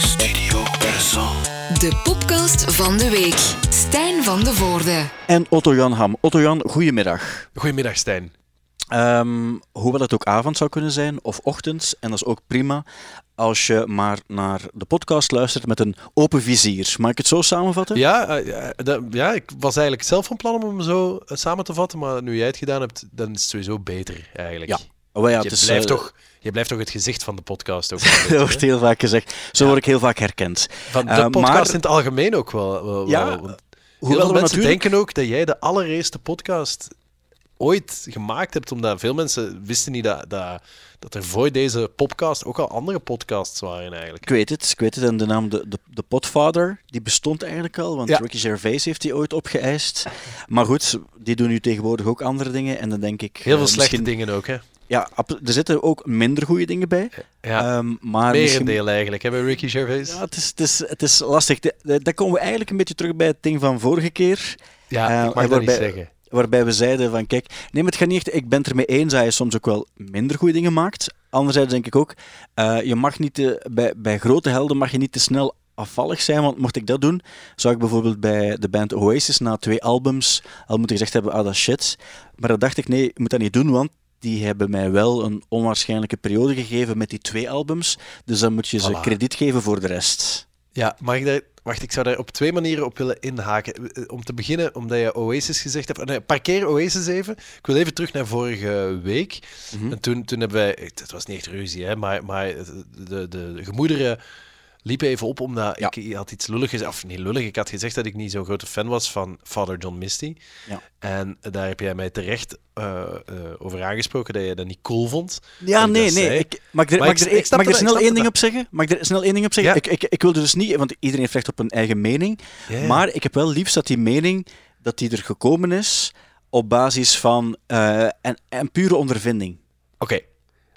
Studio Brussel. De podcast van de week. Stijn van de Voorde. En Otto-Jan Ham. Otto-Jan, goedemiddag. Goedemiddag, Stijn. Ehm, hoewel het ook avond zou kunnen zijn, of ochtends, en dat is ook prima als je maar naar de podcast luistert met een open vizier. Mag ik het zo samenvatten? Ja, uh, ja, dat, ja, ik was eigenlijk zelf van plan om hem zo uh, samen te vatten, maar nu jij het gedaan hebt, dan is het sowieso beter eigenlijk. Ja. Oh, ja, je, het is, blijft uh, toch, je blijft toch het gezicht van de podcast. Ook dat wordt heel vaak gezegd. Zo word ik heel vaak herkend. Van de podcast maar... in het algemeen ook wel. wel ja, wel, want hoewel veel mensen natuurlijk... denken ook dat jij de allereerste podcast ooit gemaakt hebt, omdat veel mensen wisten niet dat, dat, dat er voor deze podcast ook al andere podcasts waren eigenlijk. Ik weet het, ik weet het. En de naam de, de, de Podfather, die bestond eigenlijk al, want Ja. Ricky Gervais heeft die ooit opgeëist. Maar goed, die doen nu tegenwoordig ook andere dingen. En dan denk ik... Heel veel eh, slechte dingen ook, hè? Ja, er zitten ook minder goede dingen bij. Ja, Ehm, maar misschien- merendeel eigenlijk, bij Ricky Gervais. Ja, het is, het is, het is lastig. Dan komen we eigenlijk een beetje terug bij het ding van vorige keer. Ja, Eh, ik mag dat niet waarbij- zeggen. Waarbij we zeiden van, kijk, nee, maar het gaat niet echt... Ik ben het ermee eens dat je soms ook wel minder goede dingen maakt. Anderzijds denk ik ook, eh, je mag niet te, bij, bij grote helden mag je niet te snel afvallig zijn, want mocht ik dat doen, zou ik bijvoorbeeld bij de band Oasis na twee albums al moeten gezegd hebben, ah, dat is shit. Maar dan dacht ik, nee, ik moet dat niet doen, want die hebben mij wel een onwaarschijnlijke periode gegeven met die twee albums. Dus dan moet je ze Voilà. krediet geven voor de rest. Ja, mag ik daar... Wacht, ik zou daar op twee manieren op willen inhaken. Eh, Om te beginnen, omdat je Oasis gezegd hebt... Nee, parkeer Oasis even. Ik wil even terug naar vorige week. Mhm. En toen, toen hebben wij... Het was niet echt ruzie, hè, maar, maar de, de, de gemoederen liepen even op, omdat Ja. ik had iets lullig gezegd. Of niet lullig, ik had gezegd dat ik niet zo'n grote fan was van Father John Misty. Ja. En daar heb jij mij terecht eh, eh, over aangesproken, dat je dat niet cool vond. Ja, nee, nee. Ik, mag ik er, mag ik- er, ik mag er snel één ding op zeggen? Mag ik er snel één ding op zeggen? Ja. Ik, ik, ik wilde dus niet, want iedereen heeft recht op een eigen mening. Maar ik heb wel liefst dat die mening dat die er gekomen is op basis van eh en, en pure ondervinding. Oké,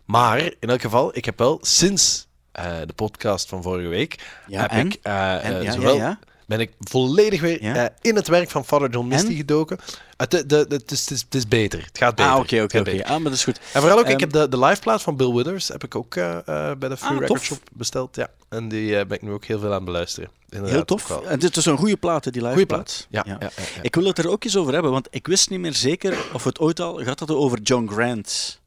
maar in elk geval, ik heb wel sinds eh, de podcast van vorige week, Ja, heb en? ik eh, En, eh, ja, zowel, ja, ja. ben ik volledig weer Ja. in het werk van Father John Misty En? gedoken. Het, de, is, het, is, beter, het gaat beter. Ah, oké, Het oké, gaat oké. beter. Ah, maar dat is goed. En vooral ook, Ehm, ik heb de, de liveplaat van Bill Withers heb ik ook bij de Free Ah, Record. Shop besteld. Ja. En die ben ik nu ook heel veel aan het beluisteren. Inderdaad, Heel tof. En dit is een goede plaat, die live Goeie plaat. plaat. Ja, ja. Ja, ja. Ik wil het er ook eens over hebben, want ik wist niet meer zeker of we het ooit al gehad hadden over John Grant.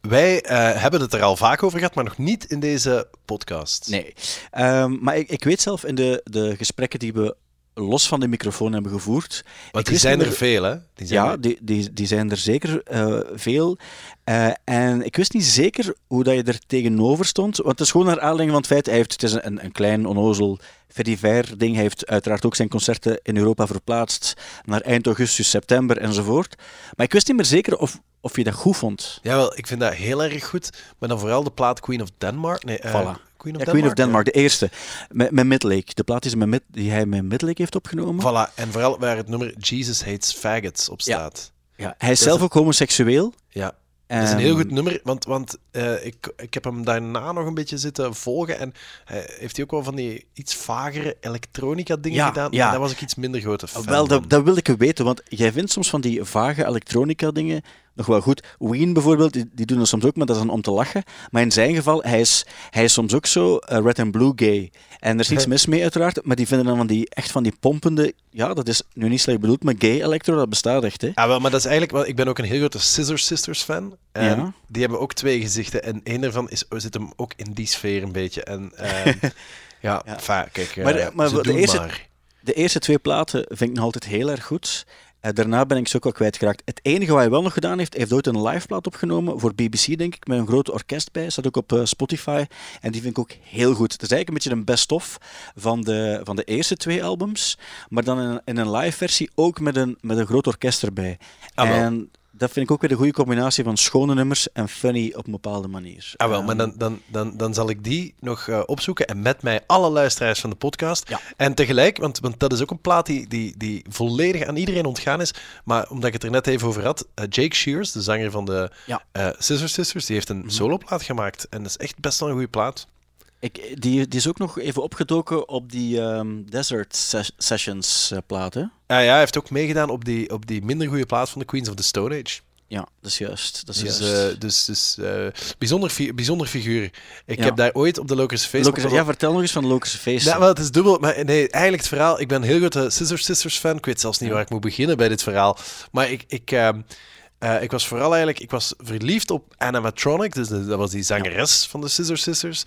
Wij eh, hebben het er al vaak over gehad, maar nog niet in deze podcast. Nee. Ehm, maar ik, ik weet zelf in de, de gesprekken die we los van de microfoon hebben gevoerd. Want die zijn er meer- veel, hè? Die zijn Ja, er- die, die, die zijn er zeker eh, veel. Eh, en ik wist niet zeker hoe dat je er tegenover stond. Want het is gewoon naar aanleiding van het feit, hij heeft, het is een, een klein, onnozel, fediver ding. Hij heeft uiteraard ook zijn concerten in Europa verplaatst naar eind augustus, september enzovoort. Maar ik wist niet meer zeker of, of je dat goed vond. Jawel, ik vind dat heel erg goed. Maar dan vooral de plaat Queen of Denmark. Nee, eh, Voilà. Queen of Ja, Denmark. Queen of Denmark, de eerste. Met, met Midlake. De plaat die, ze met, Mid- die hij met Midlake heeft opgenomen. Voilà, en vooral waar het nummer Jesus Hates Faggots op Ja. staat. Ja, hij is is zelf een- ook homoseksueel. Ja, dat is een heel goed nummer, want, want eh, ik, ik heb hem daarna nog een beetje zitten volgen en hij heeft hij ook wel van die iets vagere elektronica dingen Ja, gedaan. ja. Daar was ik iets minder grote fan Wel, van. dat, dat wil ik weten, want jij vindt soms van die vage elektronica dingen nog wel goed. Ween bijvoorbeeld, die, die doen dat soms ook, maar dat is dan om te lachen. Maar in zijn geval, hij is, hij is soms ook zo eh, red and blue gay. En er is niets mis mee uiteraard, maar die vinden dan van die, echt van die pompende, ja, dat is nu niet slecht bedoeld, maar gay electro, dat bestaat echt, hè. Ja, wel, maar dat is eigenlijk wel. Ik ben ook een heel grote Scissor Sisters fan. En Ja. Die hebben ook twee gezichten. En één daarvan is, zit hem ook in die sfeer een beetje. En ehm, ja, Ja. enfin, kijk. Maar- eh, maar ze de eerste- maar. De eerste twee platen vind ik nog altijd heel erg goed. Eh, daarna ben ik ze ook al kwijtgeraakt. Het enige wat hij wel nog gedaan heeft, hij heeft ooit een liveplaat opgenomen voor BBC, denk ik, met een groot orkest bij. Staat ook op eh, Spotify. En die vind ik ook heel goed. Het is eigenlijk een beetje een best-of van de, van de eerste twee albums. Maar dan in, in een live versie ook met een, met een groot orkest erbij. Ah, wel. en dat vind ik ook weer een goede combinatie van schone nummers en funny op een bepaalde manier. Ah, wel, Ehm, maar dan, dan, dan, dan zal ik die nog eh, opzoeken en met mij alle luisteraars van de podcast. Ja. En tegelijk, want, want dat is ook een plaat die, die, die volledig aan iedereen ontgaan is. Maar omdat ik het er net even over had, eh, Jake Shears, de zanger van de Ja. eh, Scissor Sisters, die heeft een soloplaat gemaakt. En dat is echt best wel een goede plaat. Ik, die, die is ook nog even opgedoken op die ehm, Desert Ses- Sessions eh, platen. Ah, ja, hij heeft ook meegedaan op die, op die minder goede plaat van de Queens of the Stone Age. Ja, dat is juist. Dat is Dus, juist. eh, dus, dus eh, bijzonder, fi- bijzonder figuur. Ik Ja. heb daar ooit op de Locus Face... Lokerse- ja, vertel nog eens van de Lokerse feesten. Ja, het is dubbel. Maar nee, eigenlijk het verhaal... Ik ben een heel grote Scissor Sisters fan. Ik weet zelfs niet Ja. waar ik moet beginnen bij dit verhaal. Maar ik... ik ehm, eh, ik was vooral eigenlijk... Ik was verliefd op Animatronic. Dus de- dat was die zangeres van de Scissor Sisters.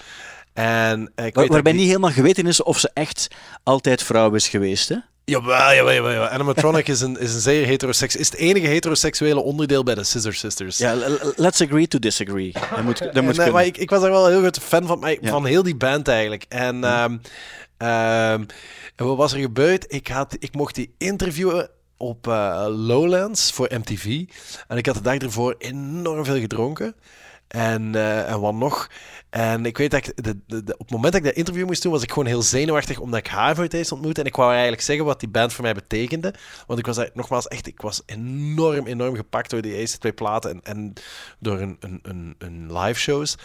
En eh, ik Waar- waarbij niet helemaal geweten is of ze echt altijd vrouw is geweest. Hè? Jawel, jawel, jawel. jawel. Animatronic is een, is een zeer heteroseks... Is het enige heteroseksuele onderdeel bij de Scissor Sisters. Ja, let's agree to disagree. Dat moet, dat moet En, maar ik, ik was daar wel een heel grote fan van, maar ik- Ja. van heel die band eigenlijk. En, ehm, ehm, en wat was er gebeurd? Ik, had, ik mocht die interviewen op eh, Lowlands voor MTV. En ik had de dag ervoor enorm veel gedronken. En, eh, en wat nog? En ik weet dat de, de, op het moment dat ik dat interview moest doen, was ik gewoon heel zenuwachtig omdat ik haar voor het eerst ontmoette. En ik wou eigenlijk zeggen wat die band voor mij betekende. Want ik was nogmaals echt, ik was enorm, enorm gepakt door die eerste twee platen en, en door een, een, live shows.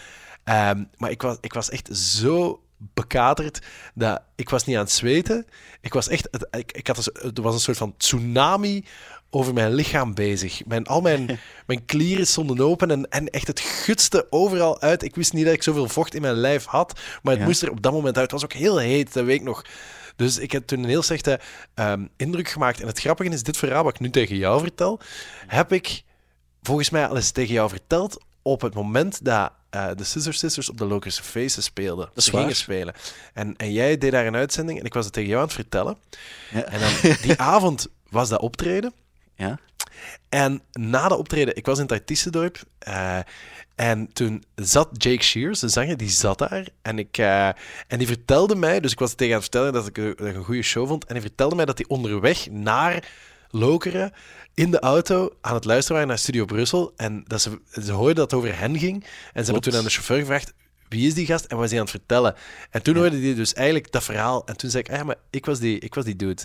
Ehm, maar ik was, ik was echt zo bekaterd dat ik was niet aan het zweten. Ik was echt, ik, ik had er was een soort van tsunami over mijn lichaam bezig. Mijn, al mijn, mijn klieren stonden open en, en echt het gutste overal uit. Ik wist niet dat ik zoveel vocht in mijn lijf had, maar het Ja. moest er op dat moment uit. Het was ook heel heet, dat weet ik nog. Dus ik heb toen een heel slechte ehm, indruk gemaakt. En het grappige is, dit verhaal wat ik nu tegen jou vertel, heb ik volgens mij al eens tegen jou verteld op het moment dat eh, de Scissor Sisters op de Lokerse Faces speelden. is Ze waar. gingen spelen. En, en jij deed daar een uitzending en ik was het tegen jou aan het vertellen. Ja. En dan, die avond was dat optreden. Ja? En na de optreden, ik was in het eh, en toen zat Jake Shears, de zanger, die zat daar. En, ik, eh, en die vertelde mij, dus ik was tegen aan het vertellen dat ik, dat ik een goede show vond. En hij vertelde mij dat hij onderweg naar Lokeren in de auto aan het luisteren waren naar Studio Brussel. En dat ze, ze hoorden dat het over hen ging. En ze hebben toen aan de chauffeur gevraagd, wie is die gast en wat is hij aan het vertellen? En toen hoorde hij dus eigenlijk dat verhaal. En toen zei ik, ah, ja, maar ik was die, ik was die dude.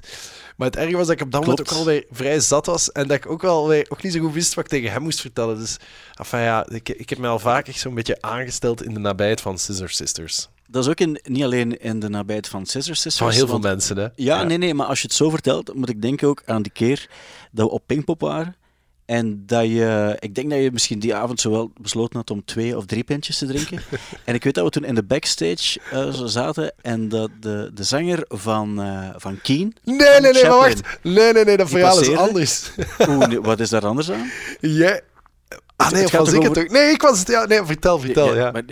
Maar het erge was dat ik op dat moment ook alweer vrij zat was. En dat ik ook wel weer, ook niet zo goed wist wat ik tegen hem moest vertellen. Dus enfin, ja, ik, ik heb mij al vaak echt zo'n beetje aangesteld in de nabijheid van Scissor Sisters. Dat is ook in, niet alleen in de nabijheid van Scissor Sisters. Van heel veel mensen, hè? Ja, nee, nee, maar als je het zo vertelt, moet ik denken ook aan die keer dat we op Pinkpop waren. En dat je, ik denk dat je misschien die avond zowel besloten had om twee of drie pintjes te drinken. en ik weet dat we toen in de backstage eh, zaten en dat de, de zanger van, eh, van Keen. Nee, nee, nee, Chaplin. wacht. Nee, nee, nee, dat verhaal is passeerde. anders. Oeh, nee, wat is daar anders aan? Jij... Ah, nee, het was toch ik het over-? Nee, ik was het. Ja, nee, vertel, vertel. Ja, maar,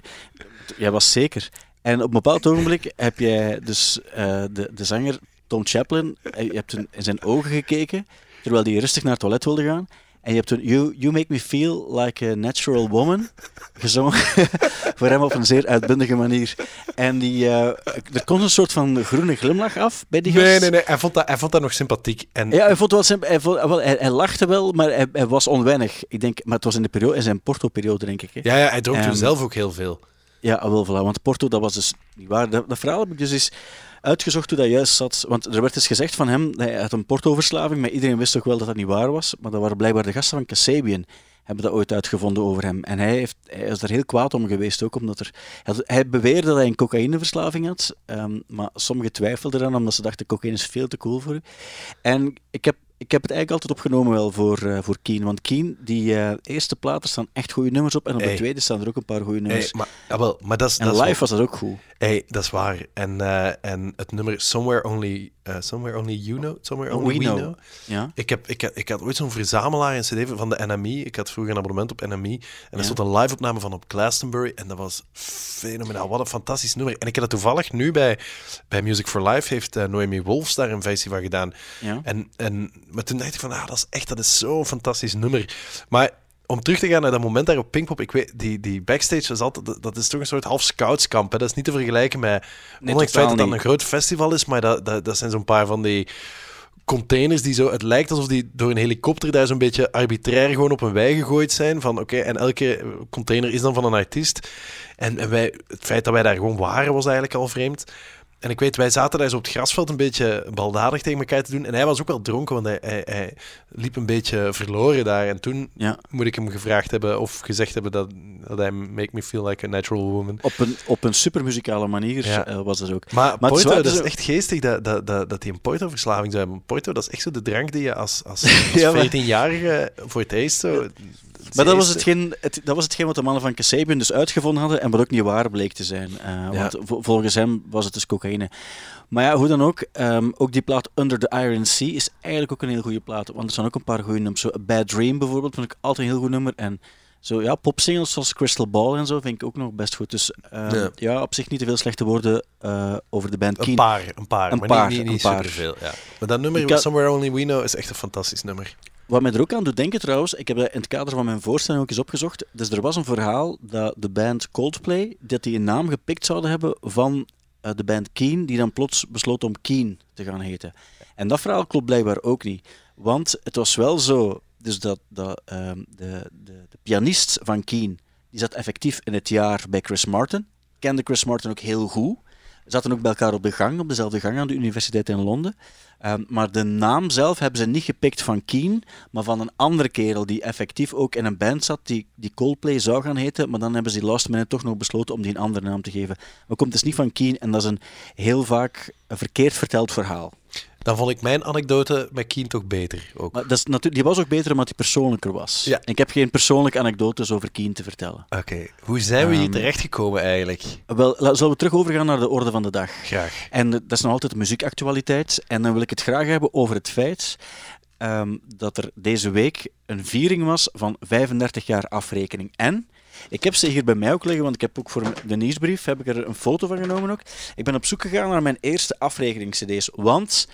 jij was zeker. En op een bepaald ogenblik heb jij dus eh, de, de zanger Tom Chaplin, je hebt in zijn ogen gekeken, terwijl hij rustig naar het toilet wilde gaan. En je hebt toen You, you Make Me Feel Like a Natural Woman gezongen. voor hem op een zeer uitbundige manier. En die, eh, er komt een soort van groene glimlach af bij die gast. Nee, nee, nee. Hij vond dat, hij vond dat nog sympathiek. En Ja, hij, vond wel hij, vond, wel, hij, hij lachte wel, maar hij, hij was onwennig. Ik denk, maar het was in, de periode, in zijn Porto-periode, denk ik. Hè? ja, ja, hij dronk toen Ehm, zelf ook heel veel. Ja, wel, voilà. Want Porto, dat was dus niet waar. Dat, dat verhaal heb ik dus eens uitgezocht hoe dat juist zat. Want er werd eens gezegd van hem, hij had een Porto-verslaving, maar iedereen wist toch wel dat dat niet waar was. Maar dat waren blijkbaar de gasten van Kasabian hebben dat ooit uitgevonden over hem. En hij, heeft, hij is er heel kwaad om geweest ook, omdat er... Hij beweerde dat hij een cocaïneverslaving had, ehm, maar sommigen twijfelden eraan, omdat ze dachten, cocaïne is veel te cool voor u. En ik heb, ik heb het eigenlijk altijd opgenomen wel voor, eh voor Keen, want Keen, die eh, eerste platen staan echt goede nummers op, en op de tweede staan er ook een paar goede nummers. maar, ja, wel, maar dat is, en dat is live wel- was dat ook goed. Hey, dat is waar. En, eh, en het nummer Somewhere Only, eh, Somewhere Only You Know, Somewhere Only We, know. Ja. Ik, heb, ik, had- ik had ooit zo'n verzamelaar in CD van de NME. Ik had vroeger een abonnement op NME. En er Ja. stond een live-opname van op Glastonbury. En dat was fenomenaal. Wat een fantastisch nummer. En ik heb dat toevallig nu bij, bij Music for Life. Heeft eh, Noemi Wolfs daar een versie van gedaan. Ja. En, en, maar toen dacht ik van, ah, dat is echt, dat is zo'n fantastisch nummer. Maar om terug te gaan naar dat moment daar op Pinkpop, ik weet, die, die backstage is altijd, dat, dat is toch een soort half scoutskamp. Hè? Dat is niet te vergelijken met, ondanks het feit dat dat een groot festival is, maar dat, dat, dat zijn zo'n paar van die containers die zo, het lijkt alsof die door een helikopter daar zo'n beetje arbitrair gewoon op een wei gegooid zijn. Van oké, en elke container is dan van een artiest. En, en wij, het feit dat wij daar gewoon waren was eigenlijk al vreemd. En ik weet, wij zaten daar zo op het grasveld een beetje baldadig tegen elkaar te doen. En hij was ook wel dronken, want hij, hij, hij liep een beetje verloren daar. En toen Ja. moet ik hem gevraagd hebben of gezegd hebben dat, dat hij make me feel like a natural woman. Op een, op een supermuzikale manier Ja. eh, was dat ook. Maar, Maar dat is echt geestig dat, dat, dat, dat hij een Porto-verslaving zou hebben. Porto, dat is echt zo de drank die je als, als, als Ja, maar- 14-jarige voor het eerst zo... Maar dat was, hetgeen, het, dat was hetgeen wat de mannen van Kasabian dus uitgevonden hadden en wat ook niet waar bleek te zijn. Uh, ja. Want volgens hem was het dus cocaïne. Maar ja, hoe dan ook, um, ook die plaat Under the Iron Sea is eigenlijk ook een heel goede plaat. Want er zijn ook een paar goede nummers. Zo A Bad Dream bijvoorbeeld, vond ik altijd een heel goed nummer. En zo, ja, popsingles zoals Crystal Ball en zo vind ik ook nog best goed. Dus uh, ja. ja. op zich niet te veel slechte woorden uh, over de band Keen. Een paar, een paar, een maar paar, niet, niet, niet een paar. superveel. Ja. Maar dat nummer. Somewhere Only We Know, is echt een fantastisch nummer. Wat mij er ook aan doet denken trouwens, ik heb in het kader van mijn voorstelling ook eens opgezocht. Dus er was een verhaal dat de band Coldplay, dat die een naam gepikt zouden hebben van uh, de band Keen, die dan plots besloot om Keen te gaan heten. En dat verhaal klopt blijkbaar ook niet. Want het was wel zo, dus dat, dat um, de, de, de, pianist van Keen, die zat effectief in het jaar bij Chris Martin. Kende Chris Martin ook heel goed. Zaten ook bij elkaar op de gang, op dezelfde gang aan de universiteit in Londen. Um, maar de naam zelf hebben ze niet gepikt van Keen, maar van een andere kerel die effectief ook in een band zat die, die Coldplay zou gaan heten. Maar dan hebben ze die last minute toch nog besloten om die een andere naam te geven. Maar komt dus niet van Keen en dat is een heel vaak verkeerd verteld verhaal. Dan vond ik mijn anekdote met Keen toch beter. Ook. Maar dat is natuurlijk, die was ook beter omdat die persoonlijker was. Ja. Ik heb geen persoonlijke anekdotes over Keen te vertellen. Oké, okay. hoe zijn we hier um, terechtgekomen eigenlijk? Wel, zullen we terug overgaan naar de orde van de dag? Graag. En dat is nog altijd muziekactualiteit. En dan wil ik het graag hebben over het feit um, dat er deze week een viering was van 35 jaar afrekening. En ik heb ze hier bij mij ook liggen, want ik heb ook voor de nieuwsbrief heb ik er een foto van genomen ook. Ik ben op zoek gegaan naar mijn eerste afrekening-cd's, want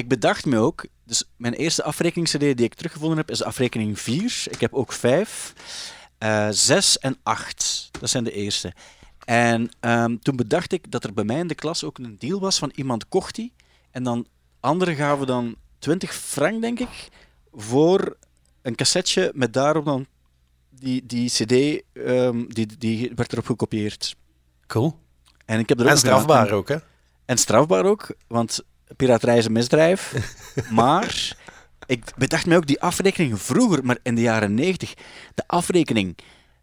ik bedacht me ook, dus mijn eerste afrekening-cd die ik teruggevonden heb, is de afrekening 4. Ik heb ook 5, uh, 6 en 8. Dat zijn de eerste. En um, toen bedacht ik dat er bij mij in de klas ook een deal was van iemand kocht die. En dan anderen gaven dan 20 frank, denk ik, voor een cassetje met daarop dan die, die cd, um, die, die werd erop gekopieerd. Cool. En, ik heb er ook en strafbaar ook, hè? En strafbaar ook, want piraterij is een misdrijf. maar ik bedacht mij ook die afrekening vroeger, maar in de jaren 90, de afrekening.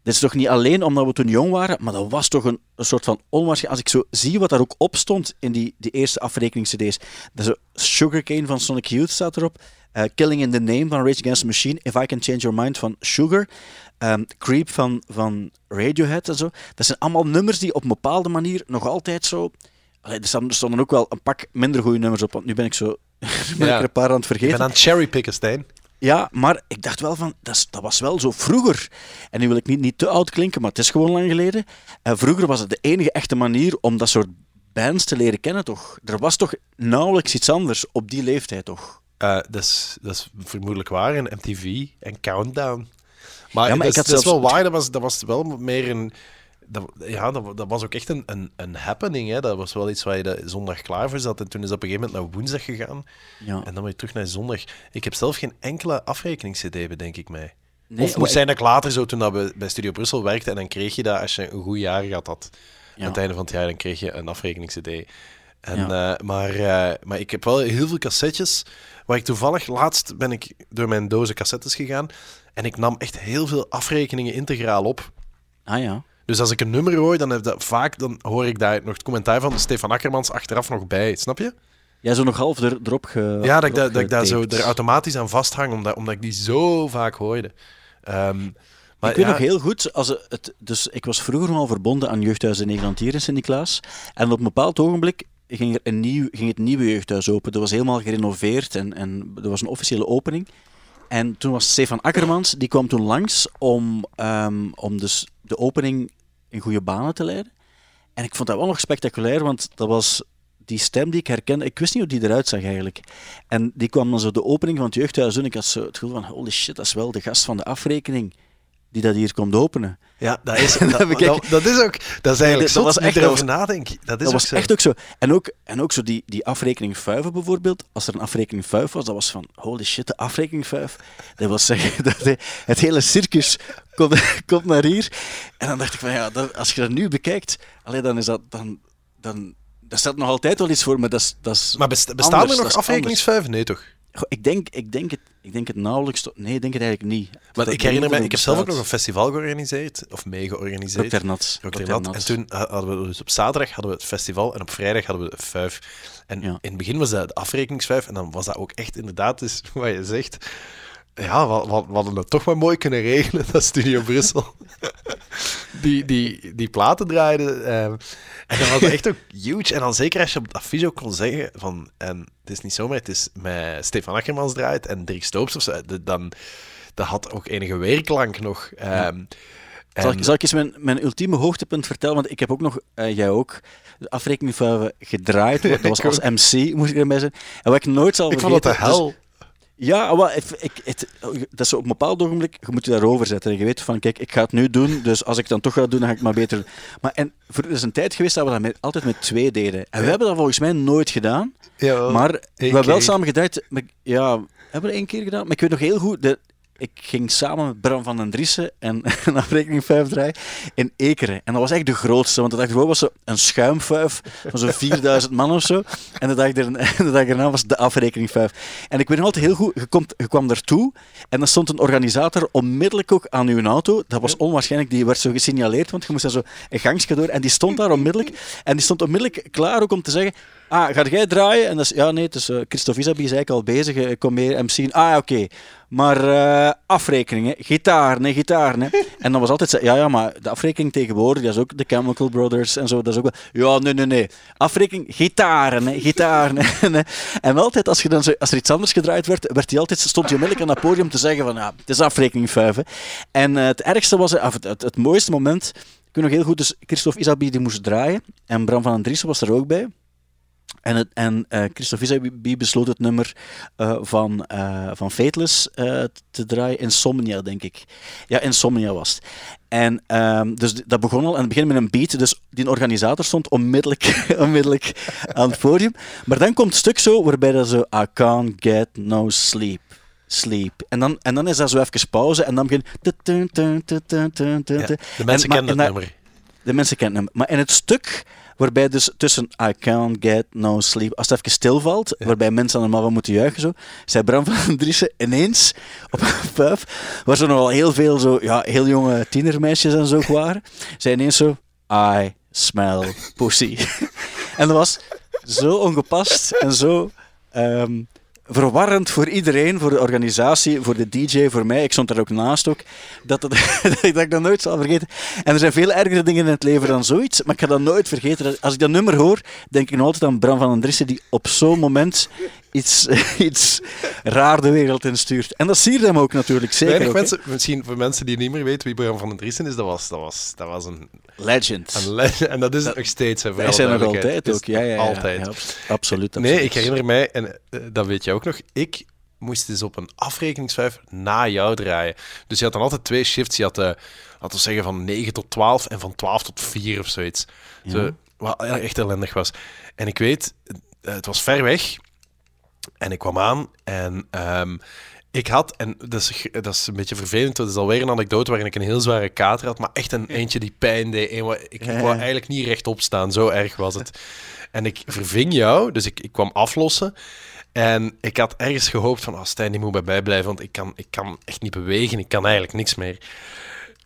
Dat is toch niet alleen omdat we toen jong waren, maar dat was toch een, soort van onwaarschijnlijk. Als ik zo zie wat daar ook op stond in die, die eerste afrekening-CD's. Dat is Sugarcane van Sonic Youth staat erop. Uh, Killing in the Name van Rage Against the Machine. If I Can Change Your Mind van Sugar. Um, Creep van, van Radiohead en zo. Dat zijn allemaal nummers die op een bepaalde manier nog altijd zo. Allee, er stonden ook wel een pak minder goede nummers op, want nu ben ik zo. ben ja. ik er een paar aan het vergeten. Ik ben aan het cherrypicken, Stijn. Ja, maar ik dacht wel van, dat, is, dat, was wel zo vroeger. En nu wil ik niet, niet te oud klinken, maar het is gewoon lang geleden. En vroeger was het de enige echte manier om dat soort bands te leren kennen, toch? Er was toch nauwelijks iets anders op die leeftijd, toch? Uh, dat, is, dat is vermoedelijk waar in MTV en Countdown. Maar, Ja, maar dat, ik had dat is zelfs- wel waar, dat was, dat was wel meer een... Dat, ja, dat, dat was ook echt een, een, een happening. Hè. Dat was wel iets waar je zondag klaar voor zat. En toen is dat op een gegeven moment naar woensdag gegaan. Ja. En dan weer terug naar zondag. Ik heb zelf geen enkele afrekenings-cd, bedenk ik mij. Nee, of moest zijn dat ik later zo, toen dat we bij Studio Brussel werkten, en dan kreeg je dat als je een goed jaar gehad had. Ja. Aan het einde van het jaar, dan kreeg je een afrekenings-cd. En, Ja. eh, maar, eh, maar ik heb wel heel veel cassettes, waar ik toevallig, laatst ben ik door mijn dozen cassettes gegaan, en ik nam echt heel veel afrekeningen integraal op. Ah ja. Dus als ik een nummer hoor, dan, heb dat, vaak dan hoor ik daar nog het commentaar van Stefan Akkermans achteraf nog bij. Snap je? Jij zo nog half er, erop ge, Ja, dat ik, dat, dat ik daar zo er automatisch aan vasthang, omdat, omdat ik die zo vaak hoorde. Ehm, maar ik weet ja, nog heel goed, als het, dus ik was vroeger al verbonden aan Jeugdhuis in Nederland hier in Sint-Niklaas. En op een bepaald ogenblik ging, er een nieuw, ging het nieuwe jeugdhuis open. Dat was helemaal gerenoveerd en, en er was een officiële opening. En toen was Stefan Akkermans, die kwam toen langs om, ehm, om dus de opening in goede banen te leiden. En ik vond dat wel nog spectaculair, want dat was die stem die ik herkende. Ik wist niet hoe die eruit zag eigenlijk. En die kwam dan zo de opening van het jeugdhuis. Ik had zo het gevoel van, holy shit, dat is wel de gast van de afrekening die dat hier komt openen. Ja, dat is, dat, dat, dat is ook... Dat is eigenlijk zot, was echt- erover dat nadenk. Dat is dat was zo. echt ook zo. En ook, en ook zo die, die afrekening 5 bijvoorbeeld. Als er een afrekening 5 was, dat was van holy shit, de afrekening 5. Dat wil zeggen dat de- het hele circus komt, komt naar hier. En dan dacht ik van ja, dat, als je dat nu bekijkt, allee, dan is dat. Dan, dan, dat stelt nog altijd wel iets voor, maar dat is. Dat is Maar best- bestaan anders, er nog afrekeningsvuiven? Nee, toch? Ik denk, ik, denk het, ik denk het nauwelijks. Nee, ik denk het eigenlijk niet. Dat- ik herinner me, ik heb zelf ook nog een festival georganiseerd, of mee georganiseerd. Dr. Nat. Dr. Dr. Nat. Nat. En toen ha- hadden we dus op zaterdag hadden we het festival en op vrijdag hadden we de vijf. En Ja. in het begin was dat de afrekeningsvijf en dan was dat ook echt inderdaad, dus wat je zegt, ja, we, we, we hadden het toch maar mooi kunnen regelen, dat Studio Brussel. die, die, die platen draaiden. ehm, en dat was echt ook huge. En dan zeker als je op dat video kon zeggen van... En het is niet zomaar, het is met Stefan Akkermans draait en Dirk Stoops of zo. de- Dan, dat had ook enige weerklank nog. Ehm, Zal en- ik, zal ik eens mijn, mijn ultieme hoogtepunt vertellen? Want ik heb ook nog, eh, jij ook, de afrekening van gedraaid. Dat was als MC, moest ik erbij zijn. En wat ik nooit zal ik vond vergeten... het de hel. dus- ja, maar ik, ik, het, dat is op een bepaald ogenblik, je moet je daarover zetten. En je weet van, kijk, ik ga het nu doen, dus als ik het dan toch ga doen, dan ga ik het maar beter doen. Maar en, er is een tijd geweest dat we dat met, altijd met twee deden. En we hebben dat volgens mij nooit gedaan. Ja, Maar we hebben wel samen. Maar, ja, hebben we dat één keer gedaan? Maar ik weet nog heel goed, de, ik ging samen met Bram van den Driessen en een afrekening 5 draaien in Ekeren. En dat was echt de grootste, want de dag ervoor was zo een schuimfuif van zo'n 4000 man of zo. En de dag, er, de dag erna was de afrekening 5. En ik weet nog altijd heel goed, je, komt, je kwam daartoe en dan stond een organisator onmiddellijk ook aan uw auto. Dat was onwaarschijnlijk, die werd zo gesignaleerd, want je moest daar zo een gangstje door. En die stond daar onmiddellijk. En die stond onmiddellijk klaar ook om te zeggen, ah, ga jij draaien? En dat is, ja nee, dus uh, Christophe Isabi is eigenlijk al bezig, ik kom meer MC'en. Ah, oké. Maar eh, afrekeningen, gitaar, nee, gitaar. Nee. En dan was altijd, zo, ja, ja, maar de afrekening tegenwoordig, dat is ook de Chemical Brothers en zo, dat is ook wel, ja, nee, nee, nee. Afrekening, gitaren, nee, gitaar. Nee. En altijd, als, je dan zo, als er iets anders gedraaid werd, werd hij altijd, stond hij onmiddellijk aan dat podium te zeggen van, ja, het is afrekening 5. Hè. En uh, het ergste was, of het, het, het mooiste moment, ik weet nog heel goed, dus Christophe Isabi die moest draaien en Bram van Andriessen was er ook bij. En, het, en uh, Christophe Isabi besloot het nummer uh, van, uh, van Fateless te draaien. Insomnia, denk ik. Ja, Insomnia was het. En um, dus dat begon al, en het begin met een beat. Dus die organisator stond onmiddellijk, onmiddellijk aan het podium. Maar dan komt het stuk zo, waarbij dat zo... I can't get no sleep. Sleep. En dan, en dan is dat zo even pauze, en dan begint... Ja, de mensen kennen het nummer. De mensen kennen hem. Maar in het stuk waarbij dus tussen I can't get no sleep, als het even stilvalt, ja. waarbij mensen allemaal van moeten juichen, zo, zei Bram van Driessen ineens op een pub, waar zo nogal heel veel zo, ja, heel jonge tienermeisjes en zo waren, zei ineens zo, I smell pussy. en dat was zo ongepast en zo... Um, verwarrend voor iedereen, voor de organisatie, voor de DJ, voor mij. Ik stond daar ook naast ook. Dat, ik dat nooit zal vergeten. En er zijn veel ergere dingen in het leven dan zoiets, maar ik ga dat nooit vergeten. Als ik dat nummer hoor, denk ik nog altijd aan Bram van Andrissen, die op zo'n moment iets, iets raar de wereld instuurt. En dat siert hem ook natuurlijk, zeker Weinig ook, mensen, misschien voor mensen die niet meer weten wie Bram van Andrissen is, dat was, dat was, dat was een... Legend. Een legend. En dat is nog steeds. Hè, Wij zijn nog altijd ook, ja, ja, ja, Altijd. Ja, absoluut, absoluut. Nee, ik herinner mij, en uh, dat weet je ook nog, ik moest dus op een afrekeningsvijf na jou draaien. Dus je had dan altijd twee shifts. Je had, uh, laten we zeggen, van 9 tot 12 en van 12 tot 4 of zoiets. Ja. Zo, wat echt ellendig was. En ik weet, het was ver weg. En ik kwam aan en um, ik had, en dat is, dat is een beetje vervelend, dat is alweer een anekdote waarin ik een heel zware kater had, maar echt een eentje die pijn deed. Ik, ik wou eigenlijk niet rechtop staan, zo erg was het. En ik verving jou, dus ik, ik kwam aflossen. En ik had ergens gehoopt van, oh, Stijn, die moet bij mij blijven, want ik kan, ik kan echt niet bewegen, ik kan eigenlijk niks meer.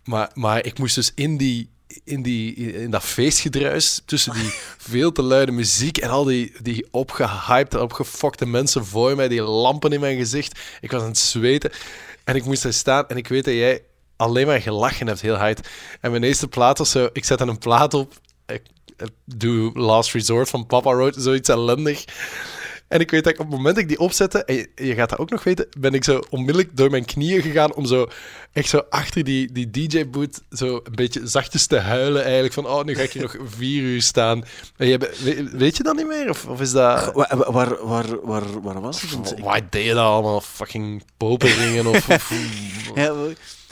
Maar, maar ik moest dus in die, in, die, in dat feestgedruis, tussen die veel te luide muziek en al die, die opgehypte, opgefokte mensen voor mij, die lampen in mijn gezicht. Ik was aan het zweten en ik moest daar staan en ik weet dat jij alleen maar gelachen hebt heel hard. En mijn eerste plaat was zo, ik zette een plaat op, ik, ik doe Last Resort van Papa Road, zoiets ellendig. En ik weet dat ik op het moment dat ik die opzette, en je, je, gaat dat ook nog weten, ben ik zo onmiddellijk door mijn knieën gegaan om zo echt zo achter die, die DJ-boot zo een beetje zachtjes te huilen eigenlijk. Van, oh, nu ga ik hier nog vier uur staan. En je, weet, weet je dat niet meer? Of, of is dat... Waar, waar, waar, waar, waar was het? Waar deed je dat allemaal? Fucking poperingen of... of... ja,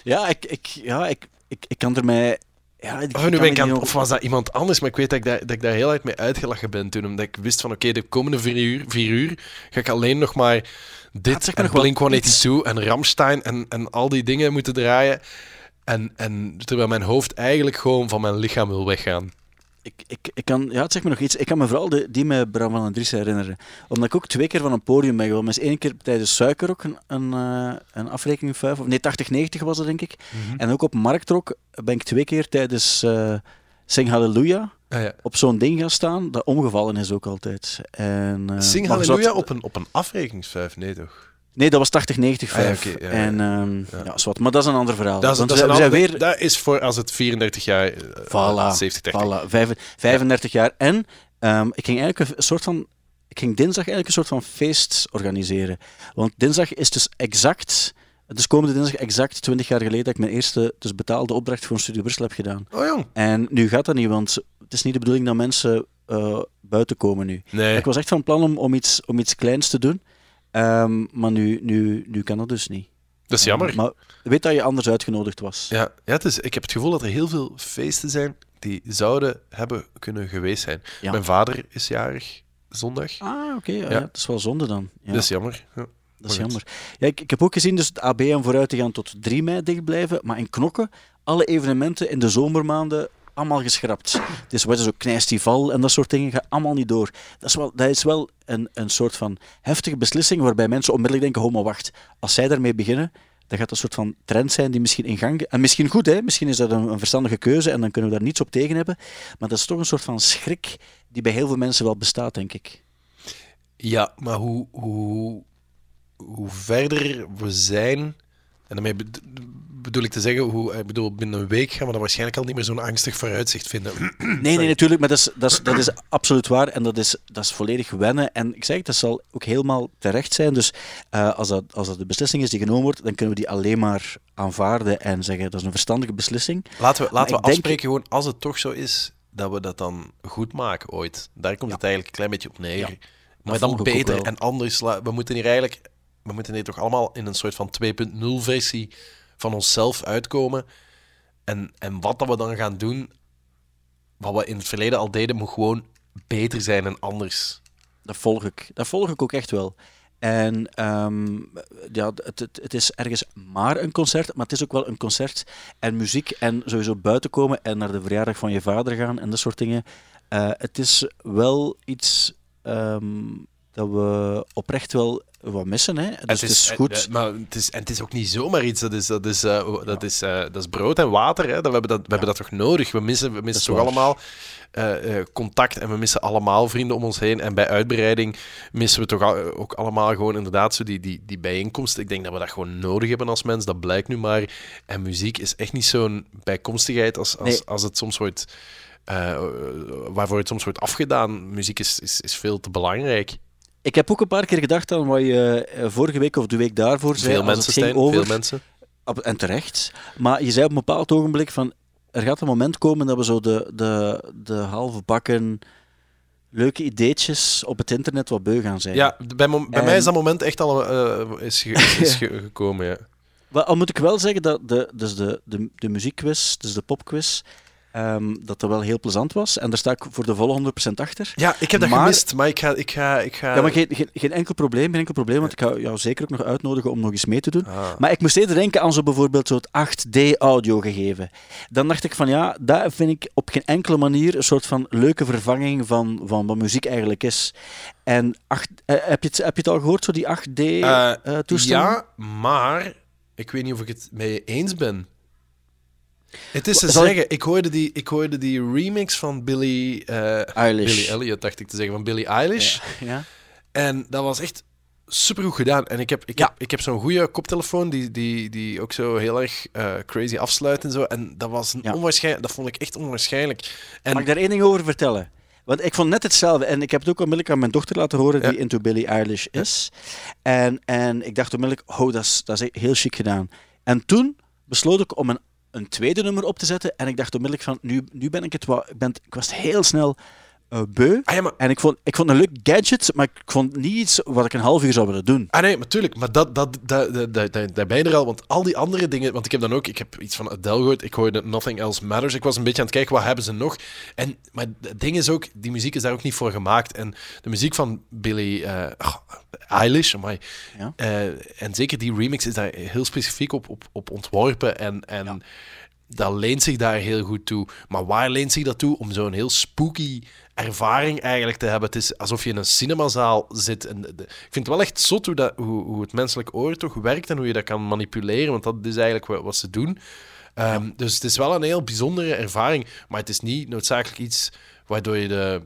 ja, ik, ik, ja ik, ik, ik kan er mij... Ja, oh, nu ben ik aan, of was dat iemand anders? Maar ik weet dat ik daar, dat ik daar heel hard mee uitgelachen ben toen. Omdat ik wist van, oké, okay, de komende vier uur, vier uur ga ik alleen nog maar dit en Blink-182 en Ramstein en, en al die dingen moeten draaien. En, en terwijl mijn hoofd eigenlijk gewoon van mijn lichaam wil weggaan. Ik, ik, ik kan, ja, het zegt me nog iets. Ik kan me vooral de, die met Bram van Andries herinneren. Omdat ik ook twee keer van een podium ben geweest. Eens één keer tijdens Suiker ook een, een, uh, een afrekening 5, of nee, 80-90 was dat denk ik. Mm -hmm. En ook op Marktrok ben ik twee keer tijdens uh, Sing Hallelujah ah, ja. op zo'n ding gaan staan. Dat omgevallen is ook altijd. En, uh, Sing Hallelujah zat... op een, op een afrekeningsvijf? Nee toch? Nee, dat was 80, 90, 5. Ah, ja, en, ehm, ja. Ja. zwart. Maar dat is een ander verhaal. Dat is, dat, is we, zijn weer... dat is voor als het 34 jaar, eh, Voilà, 70, 30. Voilà, vijf- 35 jaar. En ehm, ik ging eigenlijk een soort van. Ik ging dinsdag eigenlijk een soort van feest organiseren. Want dinsdag is dus exact. Dus komende dinsdag exact 20 jaar geleden dat ik mijn eerste dus betaalde opdracht voor een Studio Brussel heb gedaan. Oh jong. En nu gaat dat niet, want het is niet de bedoeling dat mensen eh, buiten komen nu. Nee. Ik was echt van plan om, om, iets, om iets kleins te doen. Ehm, maar nu, nu, nu kan dat dus niet. Dat is jammer. Ehm, maar weet dat je anders uitgenodigd was. Ja, ja het is, ik heb het gevoel dat er heel veel feesten zijn die zouden hebben kunnen geweest zijn. Ja. Mijn vader is jarig zondag. Ah, oké. ja, Ja. ja, het is wel zonde dan. Ja. Dat is jammer. Ja. Dat is jammer. Ja, ik, ik heb ook gezien dus het ABM vooruit te gaan tot 3 mei dicht blijven, maar in Knokken alle evenementen in de zomermaanden allemaal geschrapt. Dus wat is ook knijstival en dat soort dingen gaan allemaal niet door. Dat is wel, dat is wel een, een soort van heftige beslissing waarbij mensen onmiddellijk denken, oh wacht, als zij daarmee beginnen, dan gaat dat een soort van trend zijn die misschien in gang... En misschien goed, hè? misschien is dat een, een verstandige keuze en dan kunnen we daar niets op tegen hebben. Maar dat is toch een soort van schrik die bij heel veel mensen wel bestaat, denk ik. Ja, maar hoe, hoe, hoe verder we zijn, en daarmee bed- bedoel ik te zeggen, hoe, ik bedoel, binnen een week gaan we dat waarschijnlijk al niet meer zo'n angstig vooruitzicht vinden. Nee, nee, natuurlijk, maar dat is, dat is, dat is absoluut waar en dat is, dat is volledig wennen. En ik zeg, het, dat zal ook helemaal terecht zijn. Dus eh, als, dat, als dat de beslissing is die genomen wordt, dan kunnen we die alleen maar aanvaarden en zeggen dat is een verstandige beslissing. Laten we, laten we denk- afspreken, gewoon als het toch zo is, dat we dat dan goed maken ooit. Daar komt het eigenlijk een klein beetje op neer. Ja, maar dan beter en anders. We moeten hier eigenlijk, we moeten hier toch allemaal in een soort van 2.0 versie van onszelf uitkomen. En, en wat dat we dan gaan doen, wat we in het verleden al deden, moet gewoon beter zijn en anders. Dat volg ik. Dat volg ik ook echt wel. En ehm, ja, het, het, het is ergens maar een concert, maar het is ook wel een concert. En muziek en sowieso buiten komen en naar de verjaardag van je vader gaan en dat soort dingen. Eh, het is wel iets ehm, dat we oprecht wel wat missen. Hè? Dus het is, goed. eh, maar het is, en het is ook niet zomaar iets. Dat is, dat is, eh, dat is, eh, dat is brood en water. Hè. Dat, we hebben dat, we hebben dat toch nodig? We missen, we missen is toch waar. allemaal contact en we missen allemaal vrienden om ons heen. En bij uitbreiding missen we toch al- ook allemaal gewoon inderdaad zo die, die, die bijeenkomst. Ik denk dat we dat gewoon nodig hebben als mens. Dat blijkt nu maar. En muziek is echt niet zo'n bijkomstigheid als, als, Nee. als het soms wordt... waarvoor het soms wordt afgedaan. Muziek is, is, is veel te belangrijk. Ik heb ook een paar keer gedacht aan wat je eh, vorige week of de week daarvoor zei. Veel mensen, Stijn, over, veel mensen. En terecht. Maar je zei op een bepaald ogenblik van... Er gaat een moment komen dat we zo de, de, de halve bakken leuke ideetjes op het internet wat beu gaan zijn. Ja, bij, mij is dat moment echt al eh, is, ge- is ge- gekomen. Ja. Wel, al moet ik wel zeggen dat de, dus de, de, de muziekquiz, dus de popquiz, ehm, dat dat wel heel plezant was. En daar sta ik voor de volle 100% achter. ja, ik heb dat Maar- gemist, maar ik ga... Ik ga, ik ga... Ja, maar geen, geen, geen enkel probleem, geen enkel probleem, want ik ga jou zeker ook nog uitnodigen om nog eens mee te doen. Ah. Maar ik moest eerder denken aan zo bijvoorbeeld zo'n 8D-audio gegeven. Dan dacht ik van ja, dat vind ik op geen enkele manier een soort van leuke vervanging van, van wat muziek eigenlijk is. En acht, eh, heb, je het, heb je het al gehoord, zo die 8D-toestand? Eh, ja, maar ik weet niet of ik het mee eens ben. Het is te Zal zeggen, ik hoorde, die, ik hoorde die remix van Billy... eh Eilish. Billy Elliot, dacht ik te zeggen, van Billie Eilish. Ja. En dat was echt supergoed gedaan. En ik heb, ik Ja. heb, ik heb zo'n goede koptelefoon die, die, die ook zo heel erg eh, crazy afsluit en zo. En dat was Ja. onwaarschijnlijk... Dat vond ik echt onwaarschijnlijk. En Mag ik daar één ding over vertellen? Want ik vond net hetzelfde. En ik heb het ook onmiddellijk aan mijn dochter laten horen, die into Billie Eilish is. En, en ik dacht onmiddellijk, oh, dat is, dat is heel chic gedaan. En toen besloot ik om een, een tweede nummer op te zetten. En ik dacht onmiddellijk van, nu, nu ben ik het wel... Ik, ben, ik was heel snel eh, beu. Ah ja, maar En ik vond, ik vond een leuk gadget, maar ik vond niet iets wat ik een half uur zou willen doen. Ah nee, natuurlijk. Maar dat, dat, dat, dat, dat, dat- daar ben je er al. Want al die andere dingen... Want ik heb dan ook... Ik heb iets van Adele gehoord. Ik hoorde Nothing Else Matters. Ik was een beetje aan het kijken, wat hebben ze nog? En, maar het ding is ook... Die muziek is daar ook niet voor gemaakt. En de muziek van Billie eh, oh, Eilish... amai. Ja. Eh, en zeker die remix is daar heel specifiek op, op, op ontworpen. En... en Dat leent zich daar heel goed toe. Maar waar leent zich dat toe? Om zo'n heel spooky ervaring eigenlijk te hebben. Het is alsof je in een cinemazaal zit. En de- ik vind het wel echt zot hoe, dat, hoe, hoe het menselijk oor toch werkt en hoe je dat kan manipuleren. Want dat is eigenlijk wat, wat ze doen. Ehm, Dus het is wel een heel bijzondere ervaring. Maar het is niet noodzakelijk iets waardoor je de,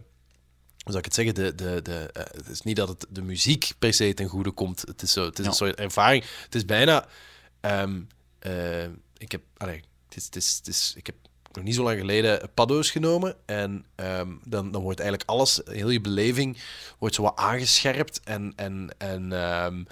hoe zou ik het zeggen, de, de, de, eh, het is niet dat het de muziek per se ten goede komt. Het is, zo, het is Ja. een soort ervaring. Het is bijna... ehm, eh, ik heb... Allee, het is, het is, het is, ik heb nog niet zo lang geleden paddo's genomen. En ehm, dan, dan wordt eigenlijk alles, heel je beleving, wordt zo wat aangescherpt. En, en, en, ehm,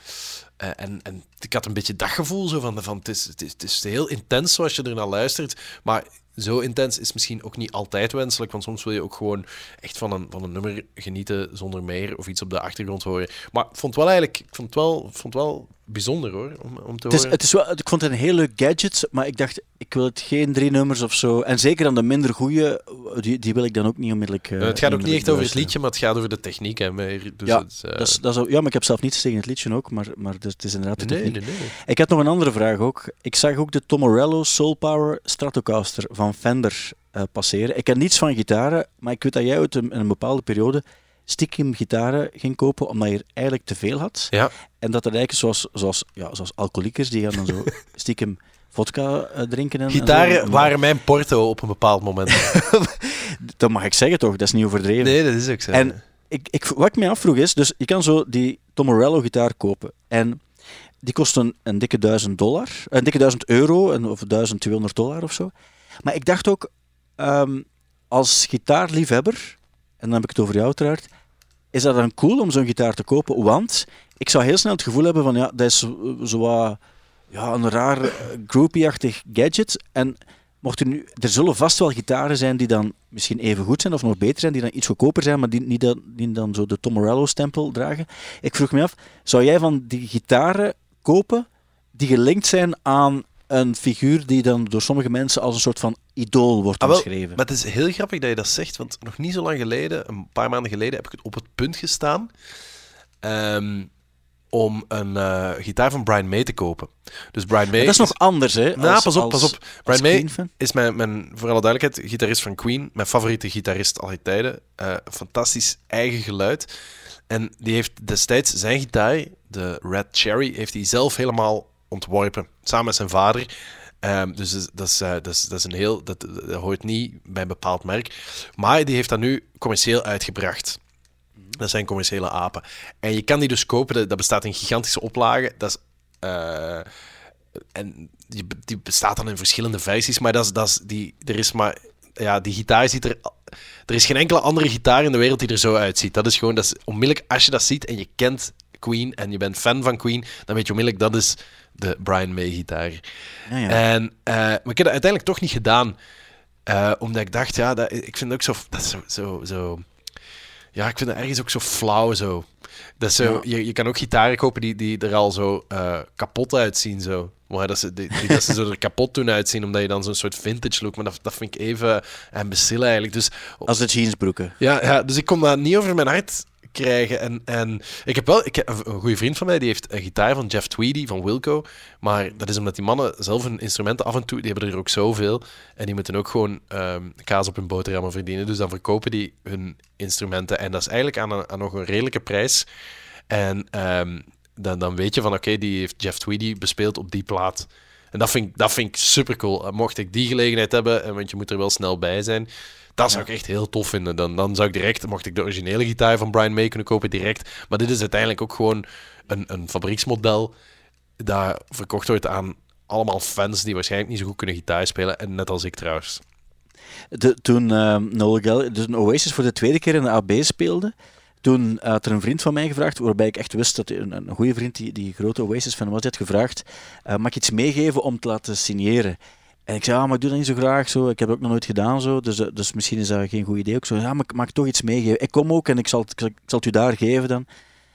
eh, en, en ik had een beetje dat gevoel zo van, van het, is, het, is, het is heel intens zoals je er naar luistert. Maar zo intens is misschien ook niet altijd wenselijk. Want soms wil je ook gewoon echt van een, van een nummer genieten zonder meer. Of iets op de achtergrond horen. Maar ik vond wel eigenlijk ik vond wel, vond wel bijzonder hoor, om, om te Het is, horen. het is wel, ik vond het een heel leuk gadget, maar ik dacht, ik wil het geen drie nummers of zo. En zeker aan de minder goede, die, die wil ik dan ook niet onmiddellijk. eh, het gaat ook niet echt over het liedje, maar het gaat over de techniek. Hè, meer. Dus Ja, het, eh, Dat is, dat is, ja, maar ik heb zelf niets tegen het liedje ook, maar, maar dus, het is inderdaad de techniek. nee, nee. Ik had nog een andere vraag ook. Ik zag ook de Tom Morello Soul Power Stratocaster van Fender eh, passeren. Ik ken niets van gitaren, maar ik weet dat jij uit een bepaalde periode stiekem gitaren ging kopen omdat je er eigenlijk te veel had. Ja. En dat er eigenlijk zoals, zoals, ja, zoals alcoholiekers, die gaan dan zo stiekem vodka eh, drinken. En, en Gitaren zo. waren mijn porto op een bepaald moment. Dat mag ik zeggen toch, dat is niet overdreven. nee, dat is ook zo. En ik, ik, wat ik me afvroeg is, dus je kan zo die Tom Morello gitaar kopen. En die kost een, een dikke duizend dollar, een dikke duizend euro, en, of 1200 dollar of zo. Maar ik dacht ook, ehm, als gitaarliefhebber, en dan heb ik het over jou uiteraard, is dat dan cool om zo'n gitaar te kopen? Want ik zou heel snel het gevoel hebben van, ja, dat is zo, wat, ja, een raar eh, groupie-achtig gadget. En mocht er nu, er zullen vast wel gitaren zijn die dan misschien even goed zijn of nog beter zijn, die dan iets goedkoper zijn, maar die, niet dan, die dan zo de Tom Morello-stempel dragen. Ik vroeg me af, zou jij van die gitaren kopen die gelinkt zijn aan een figuur die dan door sommige mensen als een soort van idool wordt Ah, wel, omschreven? Maar het is heel grappig dat je dat zegt, want nog niet zo lang geleden, een paar maanden geleden, heb ik het op het punt gestaan ehm, om een eh, gitaar van Brian May te kopen. Dus Brian May... Maar dat is nog anders, hè? Nou, als- pas op, als- pas op. Brian May is mijn, mijn, voor alle duidelijkheid, gitarist van Queen. Mijn favoriete gitarist aller tijden. Eh, fantastisch eigen geluid. En die heeft destijds zijn gitaar, de Red Cherry, heeft hij zelf helemaal ontworpen. Samen met zijn vader. Ehm, dus dat is- eh, dat, is, dat is een heel... Dat, hoort niet bij een bepaald merk. Maar die heeft dat nu commercieel uitgebracht. Dat zijn commerciële apen. En je kan die dus kopen. Dat, bestaat in gigantische oplagen. Dat is... eh, en die, die bestaat dan in verschillende versies, maar dat is, dat is die, er is maar... Ja, die gitaar ziet er... Er is geen enkele andere gitaar in de wereld die er zo uitziet. Dat is gewoon... Dat is onmiddellijk, als je dat ziet en je kent Queen en je bent fan van Queen, dan weet je onmiddellijk, dat is de Brian May gitaar. Ja, ja. En, eh, maar ik heb dat uiteindelijk toch niet gedaan. eh, omdat ik dacht, ja, dat, ik vind het ook zo... Dat zo, zo, zo... Ja, ik vind het ergens ook zo flauw zo. Dat zo Ja. je, je kan ook gitaren kopen die, die er al zo eh, kapot uitzien. Zo. Maar dat ze, die, die- dat ze zo er kapot doen uitzien, omdat je dan zo'n soort vintage look... Maar dat, dat vind ik even imbecile eigenlijk. Dus Als de jeansbroeken. ja, ja, dus ik kon dat niet over mijn hart krijgen. En, en ik heb wel ik heb een goede vriend van mij, die heeft een gitaar van Jeff Tweedy van Wilco. Maar dat is omdat die mannen zelf hun instrumenten af en toe, die hebben er ook zoveel. En die moeten ook gewoon ehm, kaas op hun boterhammen verdienen. Dus dan verkopen die hun instrumenten. En dat is eigenlijk aan, een, aan nog een redelijke prijs. En ehm, dan, dan weet je van, oké, die heeft Jeff Tweedy bespeeld op die plaat. En dat vind, dat vind ik super cool. Mocht ik die gelegenheid hebben, en want je moet er wel snel bij zijn, dat zou ik echt heel tof vinden. Dan, dan zou ik direct, mocht ik de originele gitaar van Brian May kunnen kopen, direct. Maar dit is uiteindelijk ook gewoon een, een fabrieksmodel dat verkocht wordt aan allemaal fans die waarschijnlijk niet zo goed kunnen gitaar spelen. En net als ik trouwens. De, toen eh, Noel Gallagher, dus een Oasis voor de tweede keer in de AB speelde, toen had er een vriend van mij gevraagd, waarbij ik echt wist dat een, een goede vriend die, die grote Oasis-fan was, die had gevraagd, eh, mag ik iets meegeven om te laten signeren? En ik zei, ah, maar ik doe dat niet zo graag, zo. ik heb het ook nog nooit gedaan, zo. Dus, eh, dus misschien is dat geen goed idee. Ik zo, ja, maar ik mag toch iets meegeven. Ik kom ook en ik zal, ik zal, het u daar geven dan.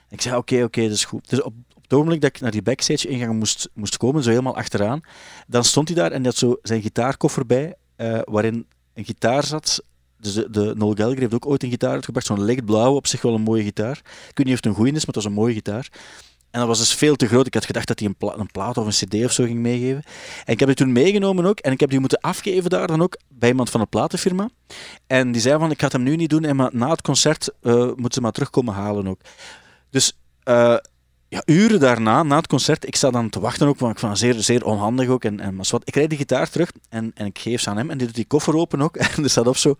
Ik zei, oké, oké, dat is goed. Dus op, op het ogenblik dat ik naar die backstage ingang moest, moest komen, zo helemaal achteraan, dan stond hij daar en hij had zo zijn gitaarkoffer bij, eh, waarin een gitaar zat. Dus de, de Noel Gallagher heeft ook ooit een gitaar uitgebracht, zo'n lichtblauw, op zich wel een mooie gitaar. Ik weet niet of het een goeie is, maar het was een mooie gitaar. En dat was dus veel te groot. Ik had gedacht dat hij een, een plaat of een cd of zo ging meegeven. En ik heb die toen meegenomen ook. En ik heb die moeten afgeven daar dan ook, bij iemand van een platenfirma. En die zei van, ik ga het hem nu niet doen, en maar na het concert eh, moeten ze maar terugkomen halen ook. Dus eh, ja, uren daarna, na het concert, ik sta dan te wachten ook, want ik vond het zeer, zeer onhandig ook. En, en maar wat, ik rijd die gitaar terug en, en ik geef ze aan hem en die doet die koffer open ook. En er staat op zo,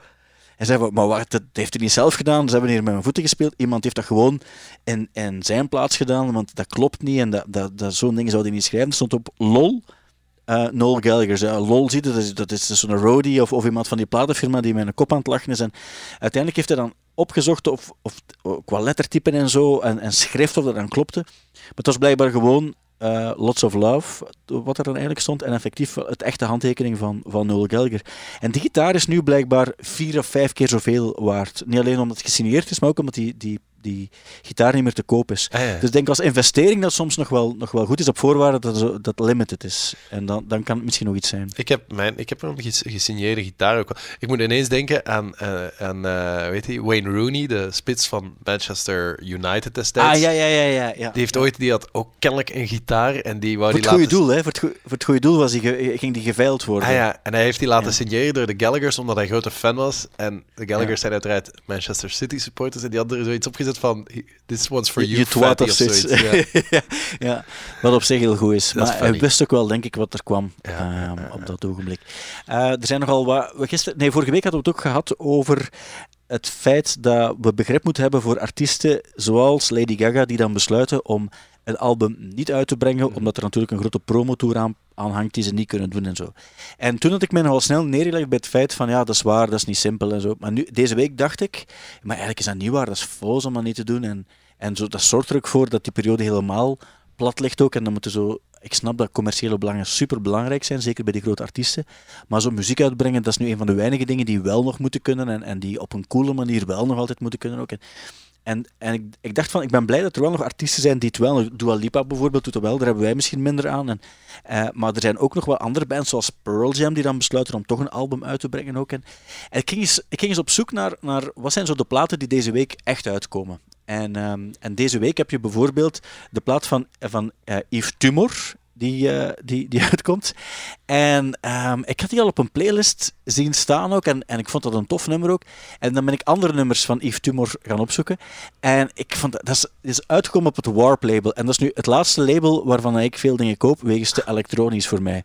En zei maar wat, dat heeft hij niet zelf gedaan. Ze hebben hier met mijn voeten gespeeld. Iemand heeft dat gewoon in, in zijn plaats gedaan, want dat klopt niet. En dat, dat, dat, zo'n ding zou hij niet schrijven. Er stond op LOL. Uh, Noel Gallagher. LOL ziet dat is, dat is dus zo'n roadie of, of iemand van die platenfirma die met een kop aan het lachen is. En uiteindelijk heeft hij dan opgezocht of, of, qua lettertypen en zo en, en schrift of dat dan klopte. Maar het was blijkbaar gewoon uh, Lots of Love, wat er dan eigenlijk stond, en effectief het echte handtekening van, van Noel Gallagher. En die gitaar is nu blijkbaar vier of vijf keer zoveel waard. Niet alleen omdat het gesigneerd is, maar ook omdat die, die die gitaar niet meer te koop is. Ah, ja. Dus ik denk als investering dat soms nog wel, nog wel goed is op voorwaarde dat dat limited is. En dan, dan kan het misschien nog iets zijn. Ik heb, mijn, ik heb een ges- gesigneerde gitaar ook. Ik moet ineens denken aan, eh, aan eh, weet je, Wayne Rooney, de spits van Manchester United destijds. Ah, ja, ja, ja. ja, ja. Die heeft ooit, die had ook kennelijk een gitaar en die wou voor die het goede laten... doel, hè. Voor het, voor het goede doel was die ging die geveild worden. Ah ja, en hij heeft die laten Ja. signeren door de Gallaghers omdat hij grote fan was. En de Gallaghers Ja. zijn uiteraard Manchester City supporters en die hadden er zoiets opgezet van this one's for you, twat fatty, of zoiets. zoiets. Ja. ja, ja, wat op zich heel goed is. Dat is maar hij wist ook wel, denk ik, wat er kwam Ja, ja, op dat ogenblik. Eh, er zijn nogal wat... Gisteren, nee, vorige week hadden we het ook gehad over het feit dat we begrip moeten hebben voor artiesten zoals Lady Gaga, die dan besluiten om een album niet uit te brengen, Mhm. omdat er natuurlijk een grote promotour aan, aan hangt die ze niet kunnen doen en zo. En toen had ik mij nogal snel neergelegd bij het feit van, ja, dat is waar, dat is niet simpel en zo. Maar nu, deze week dacht ik, maar eigenlijk is dat niet waar, dat is foos om dat niet te doen. En, en zo, dat zorgt er ook voor dat die periode helemaal plat ligt ook. En dan moeten zo... Ik snap dat commerciële belangen super belangrijk zijn, zeker bij die grote artiesten. Maar zo muziek uitbrengen, dat is nu een van de weinige dingen die wel nog moeten kunnen en, en die op een coole manier wel nog altijd moeten kunnen ook. En, en, en ik, ik dacht van, ik ben blij dat er wel nog artiesten zijn die het wel. Dua Lipa bijvoorbeeld doet dat wel, daar hebben wij misschien minder aan. En, eh, maar er zijn ook nog wel andere bands, zoals Pearl Jam, die dan besluiten om toch een album uit te brengen ook. En, en ik, ging eens, ik ging eens op zoek naar, naar wat zijn zo de platen die deze week echt uitkomen. En, ehm, en deze week heb je bijvoorbeeld de plaat van, van eh, Yves Tumor, die, eh, die, die uitkomt. En ehm, ik had die al op een playlist zien staan ook, en, en ik vond dat een tof nummer ook. En dan ben ik andere nummers van Yves Tumor gaan opzoeken. En ik vond dat, dat is, is uitgekomen op het Warp label. En dat is nu het laatste label waarvan ik veel dingen koop, wegens te elektronisch voor mij.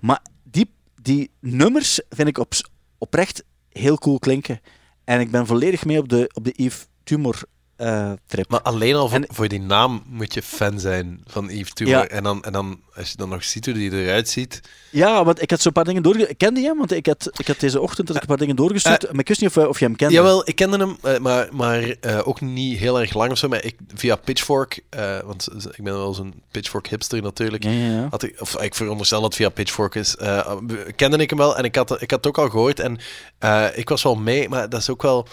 Maar die, die nummers vind ik op, oprecht heel cool klinken. En ik ben volledig mee op de, op de Yves Tumor eh, trip. Maar alleen al voor, En- voor die naam moet je fan zijn van Yves Tumor. Ja. En, dan, en dan, als je dan nog ziet hoe die eruit ziet... Ja, want ik had zo'n paar dingen doorgestuurd. Ik kende hem, want ik had, ik had deze ochtend had ik een paar dingen doorgestuurd. maar ik wist niet of, of je hem kende. Jawel, ik kende hem, eh, maar, maar eh, ook niet heel erg lang of zo. Maar ik, via Pitchfork, eh, want ik ben wel zo'n Pitchfork hipster natuurlijk. Ja, ja. Had ik, of ik veronderstel dat het via Pitchfork is. eh, kende ik hem wel en ik had, ik had het ook al gehoord. En eh, ik was wel mee, maar dat is ook wel...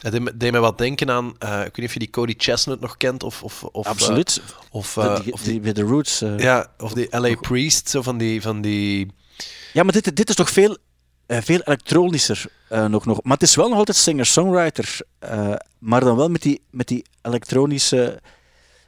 Het deed, mij wat denken aan... eh, ik weet niet of je die Cody Chestnut nog kent. Of, of, of, eh, Absoluut. of, De- die, of die, bij de Roots. ja, of die LA Priest. Zo van die... Van die Ja, maar dit, dit is toch veel, veel elektronischer nog, nog. Maar het is wel nog altijd singer-songwriter. maar dan wel met die, met die elektronische...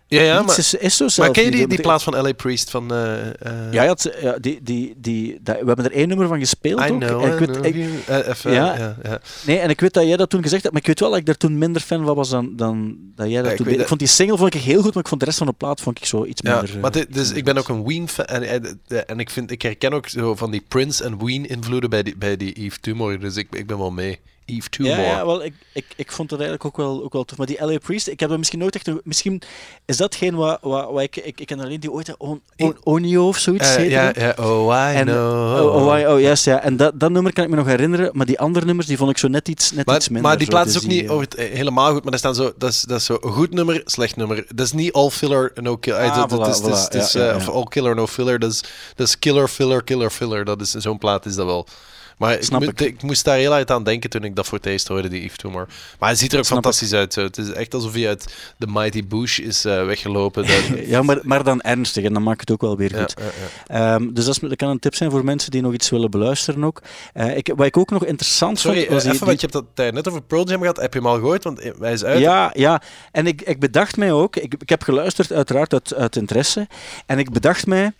ja, ja, maar, is, is zo maar zelf ken je die, die plaats van LA Priest? Van, eh, eh, Ja, ja, het- ja die, die, die, dat- we hebben er één nummer van gespeeld I ook. know, En ik weet, ik-. Eh, even, Ja. ja, ja. nee, en ik weet dat jij dat toen gezegd hebt, maar ik weet wel dat ik daar toen minder fan van was dan, dan dat jij dat ik toen deed. Ik vond die single vond ik heel goed, maar ik vond de rest van de plaat vond ik zo iets minder... maar dit- dus ik ben ook een Ween-fan en, en, en ik, vind, ik herken ook zo van die Prince en Ween-invloeden bij die, bij die Yves Tumor, dus ik, ik ben wel mee. Yves Tumor. Ja, ja wel, ik, ik, ik vond dat eigenlijk ook wel, ook wel tof. Maar die L.A. Priest, ik heb dat misschien nooit echt... een- Misschien is dat geen wat, wat, wat ik... Ik, ik ken alleen die ooit... On, on, Onio of zoiets heette ja, ja, oh, I En, know. oh, oh, oh, juist, ja. En dat, dat nummer kan ik me nog herinneren, maar die andere nummers die vond ik zo net iets, net maar, iets minder. maar die plaat is Dus ook niet eh, over het, eh, helemaal goed, maar daar staan zo, dat is, dat is zo een goed nummer, slecht nummer. Dat is niet all filler, no killer. Ah, dat, dat voilà, is, dat is, voilà, dat is, ja, ja, ja. Of all killer, no filler. Dat is, dat is killer, filler, killer, filler. Dat is, zo'n plaat is dat wel. Maar ik, Snap ik. ik moest daar heel uit aan denken toen ik dat voor het eerst hoorde, die Yves Tumor. Maar hij ziet er ook Snap ik. fantastisch uit. Zo. Het is echt alsof hij uit de Mighty Bush is eh, weggelopen. Dat- Ja, maar, maar dan ernstig en dan maakt het ook wel weer goed. ja, ja. Ehm, dus dat, is, dat kan een tip zijn voor mensen die nog iets willen beluisteren ook. Eh, ik, wat ik ook nog interessant Sorry, vond... was eh, die- even, want je hebt dat daar net over Pearl Jam gehad. Heb je hem al gehoord? Want hij is uit. Ja, ja. En ik, ik bedacht mij ook, ik, ik heb geluisterd uiteraard uit, uit interesse, en ik bedacht mij,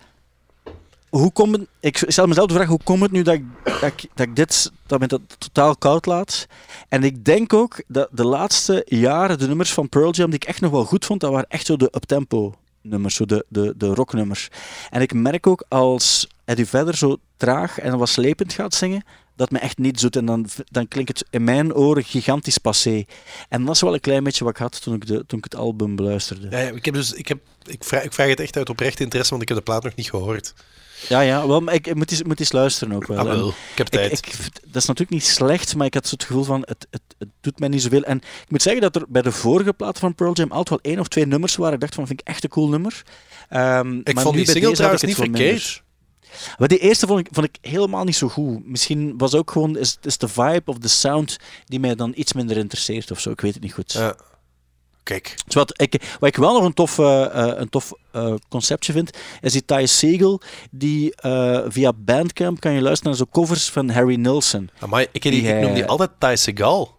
hoe het, ik stel mezelf de vraag, hoe komt het nu dat ik, dat ik, dat ik dit, dat me dat totaal koud laat? En ik denk ook dat de laatste jaren de nummers van Pearl Jam, die ik echt nog wel goed vond, dat waren echt zo de uptempo nummers, zo de, de, de rocknummers. En ik merk ook als Eddie verder zo traag en wat slepend gaat zingen, dat me echt niet zoet. En dan, dan klinkt het in mijn oren gigantisch passé. En dat is wel een klein beetje wat ik had toen ik, de, toen ik het album beluisterde. Ik, heb dus, ik, heb, ik, vraag, ik vraag het echt uit oprecht interesse, want ik heb de plaat nog niet gehoord. Ja, ja wel, maar ik, ik moet, eens, moet eens luisteren ook wel. Ah, wel. Ik heb tijd. ik, dat is natuurlijk niet slecht, maar ik had zo het gevoel van, het, het, het doet mij niet zoveel. En ik moet zeggen dat er bij de vorige plaat van Pearl Jam altijd wel één of twee nummers waren. Ik dacht van, vind ik echt een cool nummer. Ehm, ik maar vond die single trouwens niet verkeerd. Maar die eerste vond ik, vond ik helemaal niet zo goed. Misschien was ook gewoon is, is de vibe of de sound die mij dan iets minder interesseert of zo. Ik weet het niet goed. Ja. Kijk. Dus wat, ik, wat ik wel nog een tof, eh, eh, een tof eh, conceptje vind, is die Ty Segel, die via Bandcamp kan je luisteren naar zo covers van Harry Nilsson. Amai, ik, ik, Die, ik noem die altijd Ty Segal.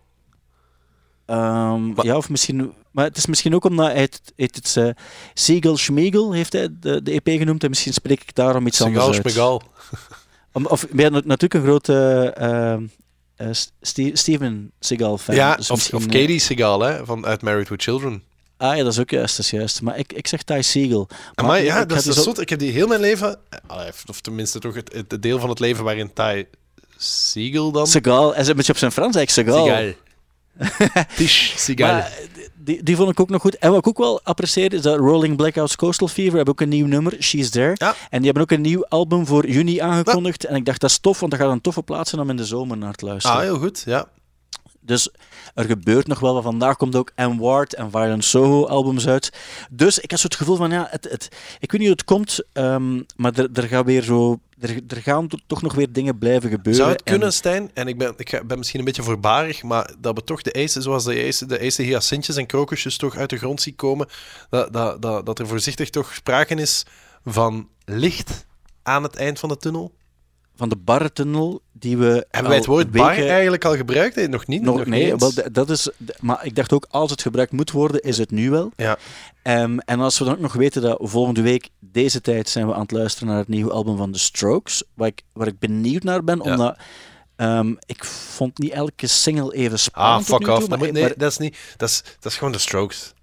Ehm, ja, of misschien, maar het is misschien ook omdat hij het, het, het Segel Schmegel heeft hij de, de EP genoemd en misschien spreek ik daarom iets Segal anders uit. Schmegal. Om- Of ben je natuurlijk een grote eh, Ste- Steven Seagal fan. Ja, dus of, eh, Katie Segal, hè, van uit Married with Children. Ah ja, dat is ook juist, dat is juist. Maar ik, ik zeg Ty Segel. Maar ik ja, ga dat is, dus ook-. Ik heb die heel mijn leven, of tenminste toch het, het deel van het leven waarin Ty Segal dan... Seagal, hij zit een beetje op zijn Frans, eigenlijk Seagal. Segal. Tish Segal. Maar eh, die, die vond ik ook nog goed. En wat ik ook wel apprecieer is dat Rolling Blackouts Coastal Fever hebben ook een nieuw nummer, She's There. Ja. En die hebben ook een nieuw album voor juni aangekondigd. En ik dacht, dat is tof, want dat gaat een toffe plaats zijn om in de zomer naar te luisteren. Ah, heel goed, ja. Dus er gebeurt nog wel wat. Vandaag komt ook M. Ward en Violent Soho albums uit. Dus ik had zo het gevoel van, ja, het, het, ik weet niet hoe het komt, ehm, maar er, er, gaat weer zo, er, er gaan to- toch nog weer dingen blijven gebeuren. Zou het En- kunnen, Stijn? En ik ben, ik ga- ben misschien een beetje voorbarig, maar dat we toch de eisen, zoals de eisen, de eisen hyacintjes en krokusjes toch uit de grond zien komen, dat, dat, dat, dat er voorzichtig toch sprake is van licht aan het eind van de tunnel? Van de barretunnel die we Hebben wij het woord bar eigenlijk al gebruikt? Nee, nog niet? Nog, nog nee, niet wel, dat is, maar ik dacht ook, als het gebruikt moet worden, is het nu wel. Ja. Ehm, en als we dan ook nog weten dat volgende week, deze tijd, zijn we aan het luisteren naar het nieuwe album van The Strokes, waar ik, waar ik benieuwd naar ben, Ja. omdat ehm, ik vond niet elke single even Ah, spannend. fuck toe, maar- nee, maar- dat is niet... Dat is, dat is gewoon de Strokes.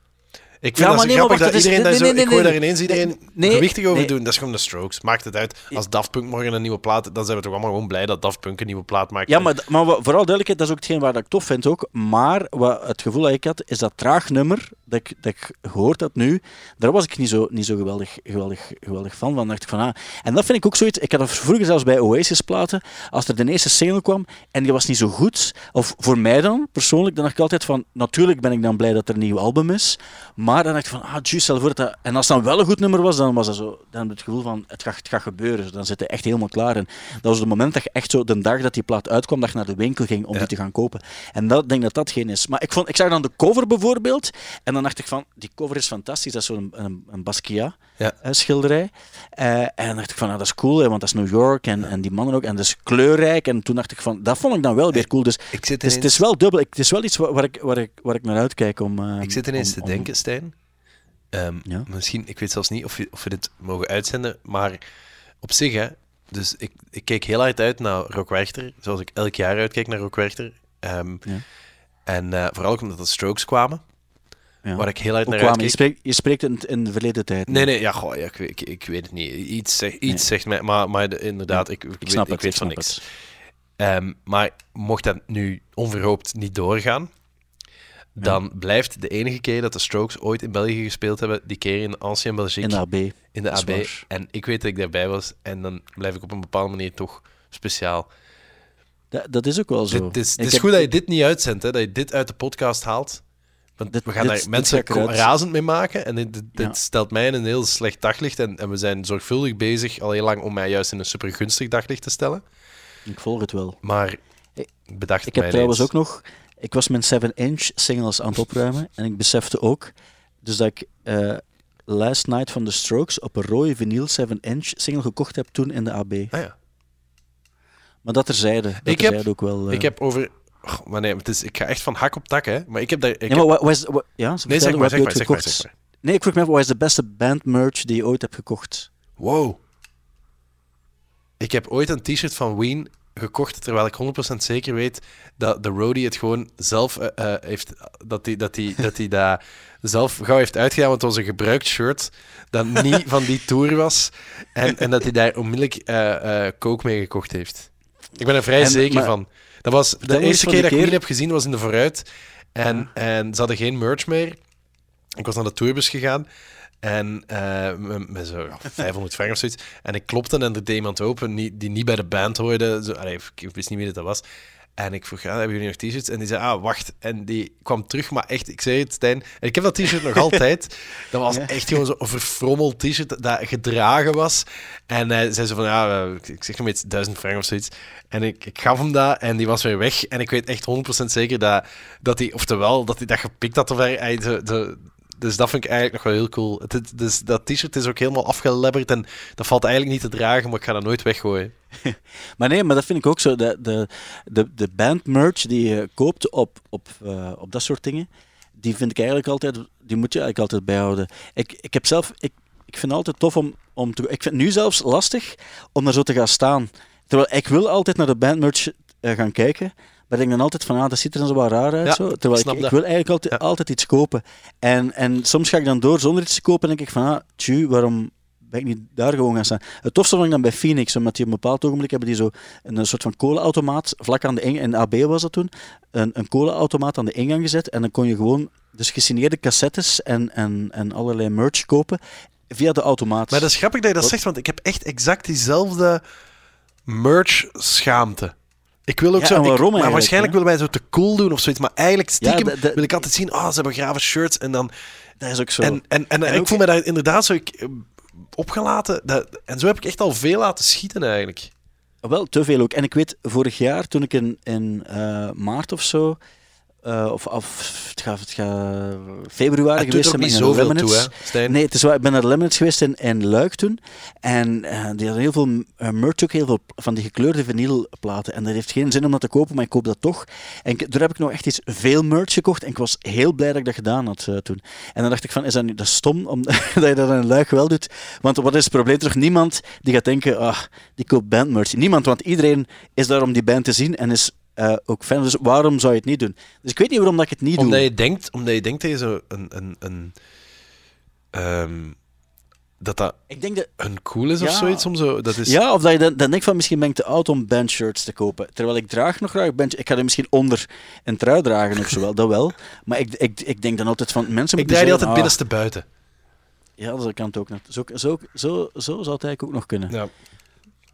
Ik vind Ja, dat maar nee, maar grappig wacht, dat dat iedereen nee, zo... ik daar ineens iedereen gewichtig over doen. Dat is gewoon de Strokes. Maakt het uit. Als Daft Punk morgen een nieuwe plaat... Dan zijn we toch allemaal gewoon blij dat Daft Punk een nieuwe plaat maakt. Ja, maar, maar vooral duidelijkheid, dat is ook hetgeen waar dat ik tof vind ook. Maar wat het gevoel dat ik had, is dat traag nummer, dat ik, dat ik gehoord had nu, daar was ik niet zo, niet zo geweldig, geweldig, geweldig van. dacht ik van, ah. En dat vind ik ook zoiets, ik had dat vroeger zelfs bij Oasis platen, als er de eerste single kwam en die was niet zo goed, of voor mij dan, persoonlijk, dan dacht ik altijd van, natuurlijk ben ik dan blij dat er een nieuw album is, maar dan dacht ik van, ah, juist, stel voor dat. En als het dan wel een goed nummer was, dan was dat zo, dan had ik het gevoel van, het gaat, het gaat gebeuren. Dan zit je echt helemaal klaar. En dat was het moment dat je echt zo, de dag dat die plaat uitkwam, dat je naar de winkel ging om Ja. die te gaan kopen. En dat ik denk dat dat geen is. Maar ik, vond, ik zag dan de cover bijvoorbeeld, en dan dacht ik van, die cover is fantastisch, dat is zo'n een, een Basquiat Ja. eh, schilderij. Eh, en dan dacht ik van, ah, dat is cool, hè, want dat is New York en, en die mannen ook, en dat is kleurrijk. En toen dacht ik van, dat vond ik dan wel weer cool. Dus Ik zit het is, het is wel dubbel. Ik- Het is wel iets waar, waar ik, waar, ik, waar ik naar uitkijk om... eh, Ik zit ineens om- te denken, Stijn. Ehm, Ja. Misschien, ik weet zelfs niet of we, of we dit mogen uitzenden, maar op zich, hè. Dus ik, ik keek heel hard uit naar Rock Werchter, zoals ik elk jaar uitkijk naar Rock Werchter. Ehm, Ja. En eh, vooral ook omdat de Strokes kwamen, Ja. waar ik heel hard naar kwamen. Je spreekt, je spreekt in, in de verleden tijd. Nee, nee, ja, goh, ja, ik, weet- ik, ik weet het niet. Iets, zeg, iets Nee. zegt mij, maar, maar de- inderdaad, ik, ik, Ik weet, snap ik het. weet van niks. Ehm, maar mocht dat nu onverhoopt niet doorgaan, dan blijft de enige keer dat de Strokes ooit in België gespeeld hebben, die keer in Ancien Belgique, In de AB. in de is AB. En ik weet dat ik daarbij was, en dan blijf ik op een bepaalde manier toch speciaal. Dat, dat is ook wel zo. Is, Ik het is heb- goed dat je dit niet uitzendt, hè, dat je dit uit de podcast haalt. Want Dit- we gaan dit- daar mensen ik razend mee maken. En dit, Ja. stelt mij in een heel slecht daglicht. En, en we zijn zorgvuldig bezig al heel lang om mij juist in een super gunstig daglicht te stellen. Ik volg het wel. Maar Ik- ik bedacht Ik mij heb trouwens ook nog... Ik was mijn 7-inch singles aan het opruimen en ik besefte ook dus dat ik eh, Last Night van The Strokes op een rode vinyl 7-inch single gekocht heb toen in de AB. Ah, ja. Maar dat terzijde. Dat Ik heb- ook wel... eh. Ik heb over... Oh, maar nee, het is, ik ga echt van hak op tak, hè. Maar ik heb daar... Ik Nee, maar wat, wat is... wat- ja, nee, vertel, zeg maar, zeg maar, ooit zeg maar, gekocht? zeg maar. Nee, ik vroeg me af, wat is de beste bandmerch die je ooit hebt gekocht? Wow. Ik heb ooit een t-shirt van Ween gekocht, terwijl ik 100% zeker weet dat de roadie het gewoon zelf eh, eh, heeft... Dat hij dat, die, dat, die dat zelf gauw heeft uitgedaan, want het was een gebruikt shirt dat niet van die tour was. En, en dat hij daar onmiddellijk eh eh coke mee gekocht heeft. Ik ben er vrij En- zeker maar- van. Dat was de eerste keer dat ik. Queen heb gezien, was in de vooruit. En, en ze hadden geen merch meer. Ik was naar de tourbus gegaan. En eh, met, zo ja, 500 frank of zoiets. En ik klopte en er deed iemand open die, die niet bij de band hoorde. Zo, allee, ik wist niet wie dat was. En ik vroeg, ja, hebben jullie nog t-shirts? En die zei, ah, wacht. En die kwam terug, maar echt, ik zei het, Stijn. En ik heb dat t-shirt nog altijd. Dat was echt gewoon zo'n verfrommeld t-shirt dat gedragen was. En hij zei zo van, ja, eh, ik zeg nog iets, duizend frank of zoiets. En ik, ik gaf hem dat en die was weer weg. En ik weet echt 100% zeker dat, dat hij, oftewel, dat hij dat gepikt had. Of hij, hij- de, de, dus dat vind ik eigenlijk nog wel heel cool. Het, dus dat t-shirt is ook helemaal afgelebberd en dat valt eigenlijk niet te dragen, maar ik ga dat nooit weggooien. Maar nee, maar dat vind ik ook zo. De, de, de, de band merch die je koopt op, op, eh, op dat soort dingen, die vind ik eigenlijk altijd, die moet je eigenlijk altijd bijhouden. Ik, ik heb zelf, ik, ik vind het altijd tof om, om te, ik vind het nu zelfs lastig om daar zo te gaan staan. Terwijl ik wil altijd naar de band merch eh, gaan kijken, maar ik denk dan altijd van, ah, dat ziet er dan zo wat raar uit. Ja, zo. Terwijl ik, ik wil eigenlijk altijd, Ja. altijd iets kopen. En, en soms ga ik dan door zonder iets te kopen en denk ik van, ah, tju, waarom ben ik niet daar gewoon gaan staan? Het tofste vond ik dan bij Phoenix, omdat die op een bepaald ogenblik hebben die zo een, soort van kolenautomaat, vlak aan de ingang, in AB was dat toen, een, een kolenautomaat aan de ingang gezet en dan kon je gewoon dus gesigneerde cassettes en, en, en allerlei merch kopen via de automaat. Maar dat is grappig dat je dat Wat? zegt, want ik heb echt exact diezelfde merch-schaamte. Ik wil ook Ja, zo, ik- maar waarschijnlijk hè? willen wij zo te cool doen of zoiets, maar eigenlijk stiekem de- de- wil ik altijd zien, ah, ze hebben grave shirts en dan... dat is ook zo. En, en, en, En ik ook- voel me daar inderdaad zo ik, eh, opgelaten. Dat, en zo heb ik echt al veel laten schieten eigenlijk. Wel, te veel ook. En ik weet, vorig jaar, toen ik in, in eh, maart of zo, eh, of, of het gaat, het gaat februari Het geweest zijn, niet zoveel toe, hè? Nee, het is waar, ik ben naar de Lemonades geweest in, in Luik toen. En eh, die hadden heel veel eh, merch, ook heel veel van die gekleurde vinylplaten. En dat heeft geen zin om dat te kopen, maar ik koop dat toch. En daar heb ik nog echt iets veel merch gekocht. En ik was heel blij dat ik dat gedaan had toen. En dan dacht ik van, is dat nu dat is stom om, dat je dat in Luik wel doet? Want wat is het probleem? Toch niemand die gaat denken, ah, die koopt bandmerch. Niemand, want iedereen is daar om die band te zien en is eh, ook fan. Dus waarom zou je het niet doen? Dus ik weet niet waarom dat ik het niet Omdat doe. je denkt, omdat je denkt dat je zo een... een, een ehm, dat dat Ik denk dat, een cool is of zoiets. Om zo, dat is, Ja, of dat je dan, dan denkt van misschien ben ik te oud om bandshirts te kopen. Terwijl ik draag nog graag band. Ik ga er misschien onder een trui dragen of zo wel, dat wel. Maar ik, ik, ik denk dan altijd van mensen ik draai die altijd ah, binnenste buiten. Ja, dat kan het ook. net. Zo, zo, zo, zo zou het eigenlijk ook nog kunnen. Ja.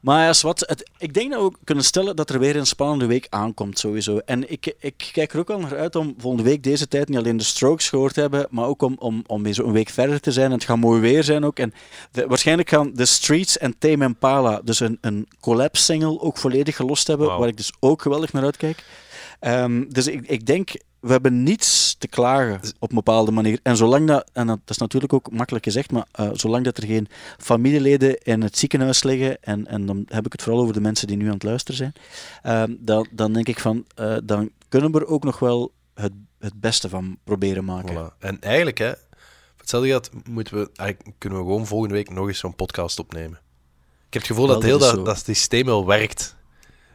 Maar ja, wat, het, ik denk dat we kunnen stellen dat er weer een spannende week aankomt, sowieso. En ik, ik kijk er ook al naar uit om volgende week deze tijd niet alleen de Strokes gehoord te hebben, maar ook om, om, om weer zo een week verder te zijn. En het gaat mooi weer zijn ook. En de- waarschijnlijk gaan The Streets en Tame Impala dus een, een collab-single ook volledig gelost hebben, waar ik dus ook geweldig naar uitkijk. Ehm, dus ik, ik denk, we hebben niets te klagen op een bepaalde manier. En zolang dat, en dat is natuurlijk ook makkelijk gezegd, maar eh, zolang dat er geen familieleden in het ziekenhuis liggen, en, en dan heb ik het vooral over de mensen die nu aan het luisteren zijn, ehm, dan, dan denk ik van, eh, dan kunnen we er ook nog wel het, het beste van proberen maken. Voilà. En eigenlijk, hè, hetzelfde geld moeten we, eigenlijk kunnen we gewoon volgende week nog eens zo'n podcast opnemen. Ik heb het gevoel Wel, dat, heel dat dat systeem wel werkt.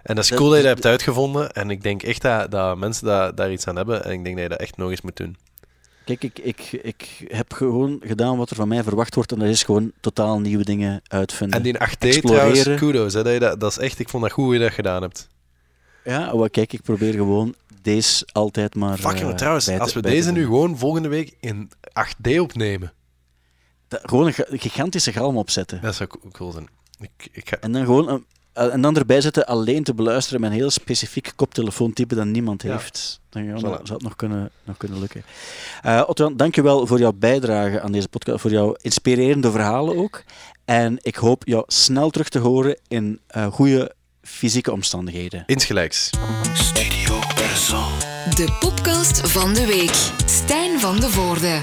En dat is Dat- cool dat je dat dat- hebt uitgevonden. En ik denk echt dat, dat mensen daar, daar iets aan hebben. En ik denk dat je dat echt nog eens moet doen. Kijk, ik, ik, ik heb gewoon gedaan wat er van mij verwacht wordt, en dat is gewoon totaal nieuwe dingen uitvinden. En die 8D Exploreren. trouwens, kudos. Hè, dat, je dat, dat is echt, ik vond dat goed hoe je dat gedaan hebt. Ja, maar kijk, ik probeer gewoon deze altijd maar. Fuck, eh, joh, trouwens, te- als we deze nu gewoon volgende week in 8D opnemen, gewoon een ga- gigantische galm opzetten. dat zou co- cool zijn. Ik, ik ga, En dan gewoon een- eh, en dan erbij zetten alleen te beluisteren met een heel specifiek koptelefoontype dat niemand Ja. heeft. Dan ja, zou het nog kunnen, nog kunnen lukken. Eh Otto, dankjewel voor jouw bijdrage aan deze podcast, voor jouw inspirerende verhalen ook. En ik hoop jou snel terug te horen in eh goede fysieke omstandigheden. insgelijks. De podcast van de week. Stijn van de Voorde.